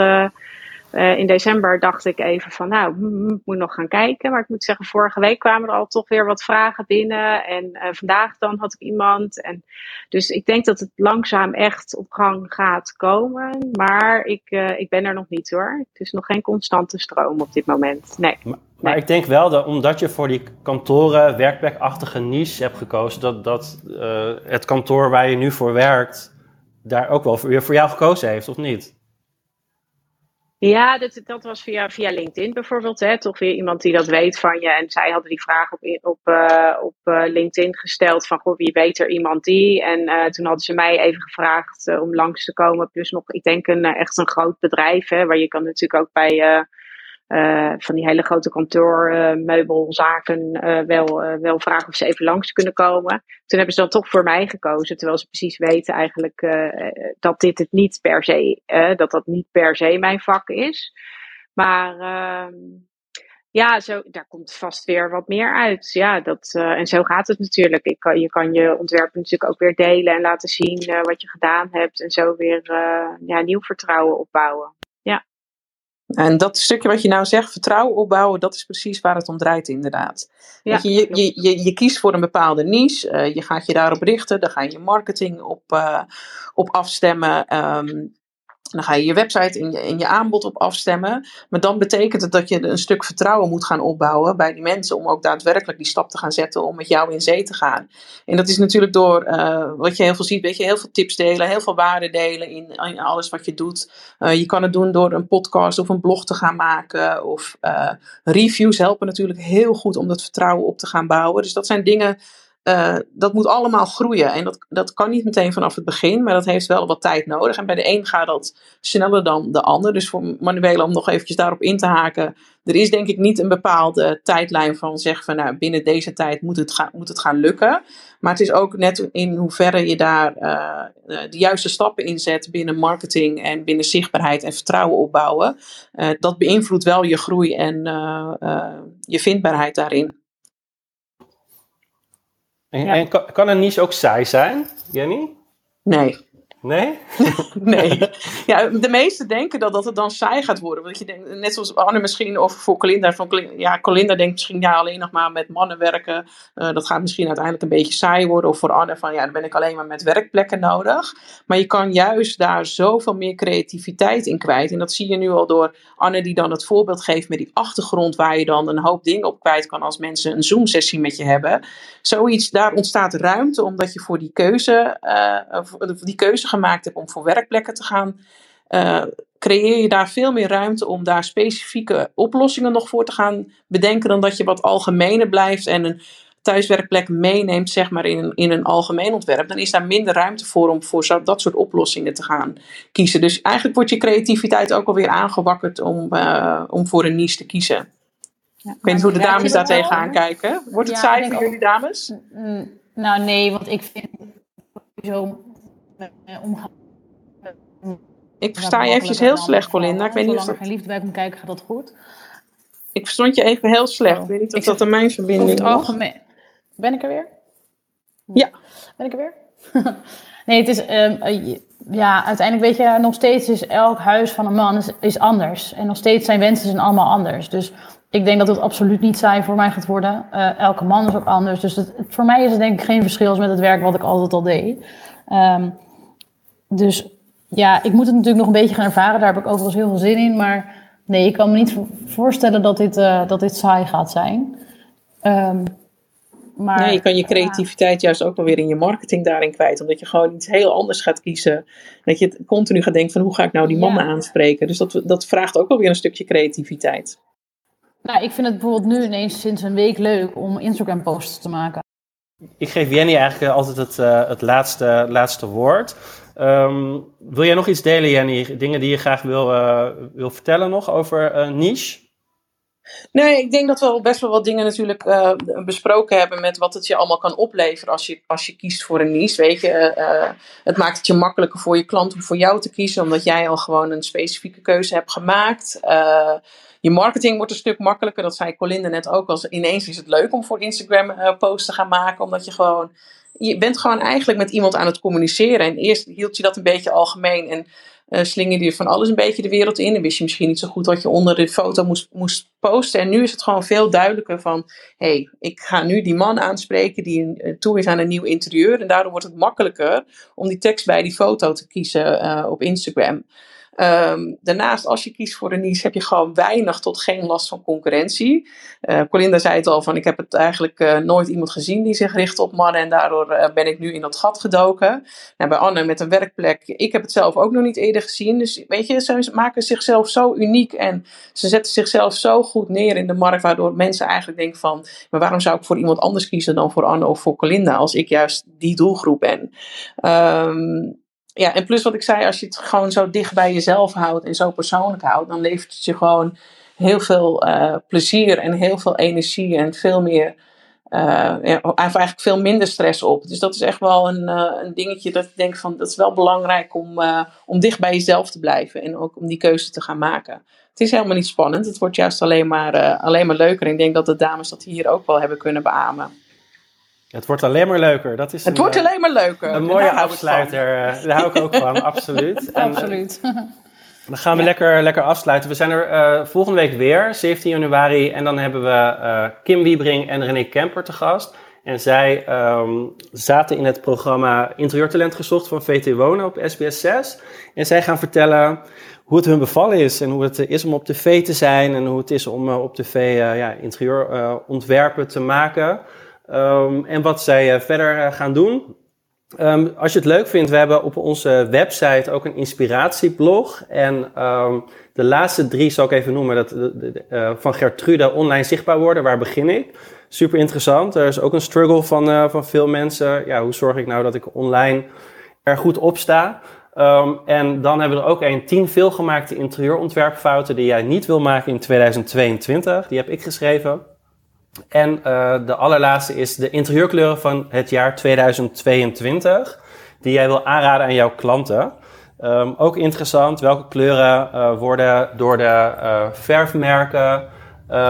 uh, in december dacht ik even van, nou, ik moet nog gaan kijken. Maar ik moet zeggen, vorige week kwamen er al toch weer wat vragen binnen. En uh, vandaag dan had ik iemand. En, dus ik denk dat het langzaam echt op gang gaat komen. Maar ik, uh, ik ben er nog niet hoor. Het is nog geen constante stroom op dit moment. Nee. Maar, maar nee. ik denk wel dat omdat je voor die kantoren, werkplekachtige niche hebt gekozen, dat, dat het kantoor waar je nu voor werkt, daar ook wel weer voor jou gekozen heeft, of niet? Ja, dat, dat was via, via LinkedIn bijvoorbeeld. Hè? Toch weer iemand die dat weet van je. En zij hadden die vraag op, op, uh, op uh, LinkedIn gesteld van goh, wie weet er iemand die. En uh, toen hadden ze mij even gevraagd om langs te komen. Plus nog, ik denk een, echt een groot bedrijf. Hè, waar je kan natuurlijk ook bij uh, van die hele grote kantoormeubelzaken uh, wel, wel vragen of ze even langs kunnen komen. Toen hebben ze dan toch voor mij gekozen, terwijl ze precies weten eigenlijk dat dit het niet per se, dat dat niet per se mijn vak is. Maar ehm, ja, zo, daar komt vast weer wat meer uit. Ja, dat, en zo gaat het natuurlijk. Ik je kan je ontwerpen natuurlijk ook weer delen en laten zien wat je gedaan hebt. En zo weer ja, nieuw vertrouwen opbouwen. En dat stukje wat je nou zegt, vertrouwen opbouwen, dat is precies waar het om draait inderdaad. Ja, je, je, je, je, je, kiest voor een bepaalde niche, uh, je gaat je daarop richten, daar ga je je marketing op, uh, op afstemmen. Um, dan ga je je website en je, je aanbod op afstemmen. Maar dan betekent het dat je een stuk vertrouwen moet gaan opbouwen bij die mensen. Om ook daadwerkelijk die stap te gaan zetten om met jou in zee te gaan. En dat is natuurlijk door uh, wat je heel veel ziet. Weet je, heel veel tips delen, heel veel waarde delen in, alles wat je doet. Uh, je kan het doen door een podcast of een blog te gaan maken. Of uh, reviews helpen natuurlijk heel goed om dat vertrouwen op te gaan bouwen. Dus dat zijn dingen uh, dat moet allemaal groeien. En dat, dat kan niet meteen vanaf het begin, maar dat heeft wel wat tijd nodig. En bij de een gaat dat sneller dan de ander. Dus voor Manuela, om nog eventjes daarop in te haken. Er is denk ik niet een bepaalde tijdlijn van zeg van nou, binnen deze tijd moet het, gaan, moet het gaan lukken. Maar het is ook net in hoeverre je daar uh, de juiste stappen in zet binnen marketing en binnen zichtbaarheid en vertrouwen opbouwen. Uh, dat beïnvloedt wel je groei en je vindbaarheid daarin. En, ja. en kan, kan, een niche ook saai zijn, Jenny? Nee. Nee? nee. Ja, de meesten denken dat, dat het dan saai gaat worden. Want je denkt, net zoals Anne misschien, of voor Colinda. Van, ja, Colinda denkt misschien, ja, alleen nog maar met mannen werken. Uh, dat gaat misschien uiteindelijk een beetje saai worden. Of voor Anne van, ja, dan ben ik alleen maar met werkplekken nodig. Maar je kan juist daar zoveel meer creativiteit in kwijt. En dat zie je nu al door Anne die dan het voorbeeld geeft met die achtergrond. Waar je dan een hoop dingen op kwijt kan als mensen een Zoom-sessie met je hebben. Zoiets, daar ontstaat ruimte omdat je voor die keuze, uh, die keuze gemaakt hebt om voor werkplekken te gaan, uh, creëer je daar veel meer ruimte om daar specifieke oplossingen nog voor te gaan bedenken dan dat je wat algemener blijft en een thuiswerkplek meeneemt, zeg maar, in, in een algemeen ontwerp, dan is daar minder ruimte voor om voor zo, dat soort oplossingen te gaan kiezen. Dus eigenlijk wordt je creativiteit ook alweer aangewakkerd om, uh, om voor een niche te kiezen. Ja, ik weet niet hoe de dames daar tegenaan kijken. Wordt het ja, saai voor jullie dames? Nou nee, want ik vind zo omgaan. Ik versta je eventjes heel slecht, Colinda. Ik weet niet of er geen liefde bij komt kijken, gaat dat goed? Ik verstond je even heel slecht. Ik weet niet of dat aan mijn verbinding is. algemeen. Ben ik er weer? Ja. Ben ik er weer? nee, het is... Um, ja, uiteindelijk weet je, nog steeds is elk huis van een man is, is anders. En nog steeds zijn wensen zijn allemaal anders. Dus ik denk dat het absoluut niet saai voor mij gaat worden. Uh, elke man is ook anders. Dus het, voor mij is het denk ik geen verschil met het werk wat ik altijd al deed. Um, dus ja, ik moet het natuurlijk nog een beetje gaan ervaren. Daar heb ik overigens heel veel zin in. Maar nee, ik kan me niet voorstellen dat dit, uh, dat dit saai gaat zijn. Um, maar, nee, je kan je creativiteit juist ook wel weer in je marketing daarin kwijt. Omdat je gewoon iets heel anders gaat kiezen. Dat je continu gaat denken van hoe ga ik nou die mannen aanspreken. Dus dat, dat vraagt ook wel weer een stukje creativiteit. Nou, ik vind het bijvoorbeeld nu ineens sinds een week leuk om Instagram posts te maken. Ik geef Jenny eigenlijk altijd het, uh, het laatste, laatste woord. Um, wil jij nog iets delen, Jenny? Dingen die je graag wil, uh, wil vertellen nog over uh, niche? Nee, ik denk dat we al best wel wat dingen natuurlijk uh, besproken hebben met wat het je allemaal kan opleveren als je, als je kiest voor een niche. Weet je, het maakt het je makkelijker voor je klant om voor jou te kiezen, omdat jij al gewoon een specifieke keuze hebt gemaakt. Je marketing wordt een stuk makkelijker. Dat zei Colinde net ook. Als ineens is het leuk om voor Instagram posts te gaan maken, omdat je gewoon je bent gewoon eigenlijk met iemand aan het communiceren. En eerst hield je dat een beetje algemeen en uh, slingerde je van alles een beetje de wereld in. En wist je misschien niet zo goed wat je onder de foto moest, moest posten. En nu is het gewoon veel duidelijker van, hé, hey, ik ga nu die man aanspreken die uh, toe is aan een nieuw interieur. En daardoor wordt het makkelijker om die tekst bij die foto te kiezen uh, op Instagram. Um, daarnaast, als je kiest voor een niche, heb je gewoon weinig tot geen last van concurrentie. Uh, Colinda zei het al, van ik heb het eigenlijk uh, nooit iemand gezien die zich richt op mannen en daardoor uh, ben ik nu in dat gat gedoken. Nou, bij Anne met een werkplek, ik heb het zelf ook nog niet eerder gezien. Dus weet je, ze maken zichzelf zo uniek en ze zetten zichzelf zo goed neer in de markt, waardoor mensen eigenlijk denken van, maar waarom zou ik voor iemand anders kiezen dan voor Anne of voor Colinda, als ik juist die doelgroep ben. Um, ja, en plus wat ik zei, als je het gewoon zo dicht bij jezelf houdt en zo persoonlijk houdt, dan levert het je gewoon heel veel uh, plezier en heel veel energie en veel meer, uh, ja, eigenlijk veel minder stress op. Dus dat is echt wel een, uh, een dingetje dat ik denk van, dat is wel belangrijk om, om dicht bij jezelf te blijven en ook om die keuze te gaan maken. Het is helemaal niet spannend, het wordt juist alleen maar, alleen maar leuker. En ik denk dat de dames dat hier ook wel hebben kunnen beamen. Het wordt alleen maar leuker. Dat is het wordt alleen maar leuker. Een mooie afsluiter. Eh, daar hou ik ook van, absoluut. En, eh, absoluut. Dan gaan we lekker, lekker afsluiten. We zijn er uh, volgende week weer, 17 januari. En dan hebben we uh, Kim Wiebring en René Kemper te gast. En zij um, zaten in het programma Interieurtalent gezocht van VT Wonen op SBS 6. En zij gaan vertellen hoe het hun bevallen is. En hoe het is om op tv te zijn. En hoe het is om op tv ja, interieurontwerpen te maken. Um, en wat zij uh, verder uh, gaan doen. Um, als je het leuk vindt, we hebben op onze website ook een inspiratieblog. En um, de laatste drie zal ik even noemen. Dat, uh, van Gertrude, online zichtbaar worden. Waar begin ik? Super interessant. Er is ook een struggle van, van veel mensen. Ja, hoe zorg ik nou dat ik online er goed op sta? En dan hebben we er ook een 10 veelgemaakte interieurontwerpfouten die jij niet wil maken in 2022. Die heb ik geschreven. En uh, de allerlaatste is de interieurkleuren van het jaar 2022, die jij wil aanraden aan jouw klanten. Um, ook interessant, welke kleuren uh, worden door de uh, verfmerken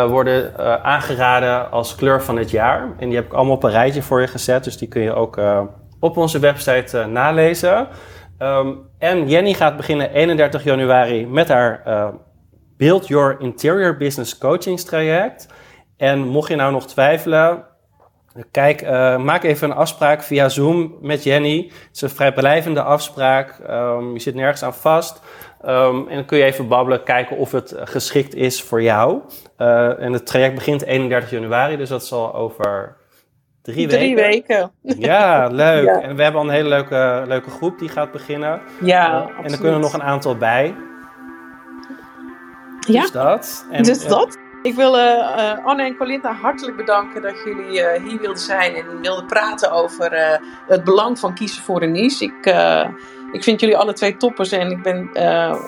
worden aangeraden als kleur van het jaar. En die heb ik allemaal op een rijtje voor je gezet, dus die kun je ook op onze website nalezen. Um, en Jenny gaat beginnen 31 januari met haar Build Your Interior Business coachingstraject. En mocht je nou nog twijfelen, kijk, uh, maak even een afspraak via Zoom met Jenny. Het is een vrijblijvende afspraak. Um, je zit nergens aan vast. Um, en dan kun je even babbelen, kijken of het geschikt is voor jou. Uh, en het traject begint 31 januari, dus dat zal over drie, drie weken. Ja, leuk. Ja. En we hebben al een hele leuke, leuke groep die gaat beginnen. Ja, uh, En er kunnen nog een aantal bij. Ja. Dus dat. En, dus dat. Ik wil uh, Anne en Colinda hartelijk bedanken dat jullie uh, hier wilden zijn en wilden praten over uh, het belang van kiezen voor een niche. Ik, ik vind jullie alle twee toppers en ik ben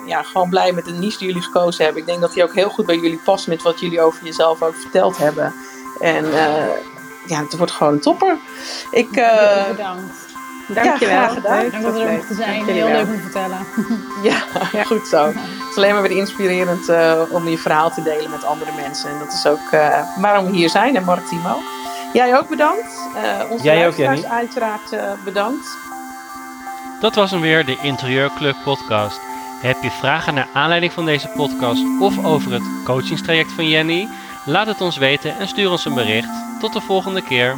ja, gewoon blij met de niche die jullie gekozen hebben. Ik denk dat die ook heel goed bij jullie past met wat jullie over jezelf ook verteld hebben. En ja, het wordt gewoon een topper. Ik, bedankt. Dankjewel. Ja, gedaan. Leuk dat we er mochten zijn. Heel leuk om te vertellen. Ja, ja, goed zo. Het is alleen maar weer inspirerend uh, om je verhaal te delen met andere mensen. En dat is ook uh, waarom we hier zijn. En Mark Timo. Jij ook bedankt. Uh, onze Jij ook, Jenny. uiteraard bedankt. Dat was hem weer, de Interieurclub podcast. Heb je vragen naar aanleiding van deze podcast of over het coachingstraject van Jenny? Laat het ons weten en stuur ons een bericht. Tot de volgende keer.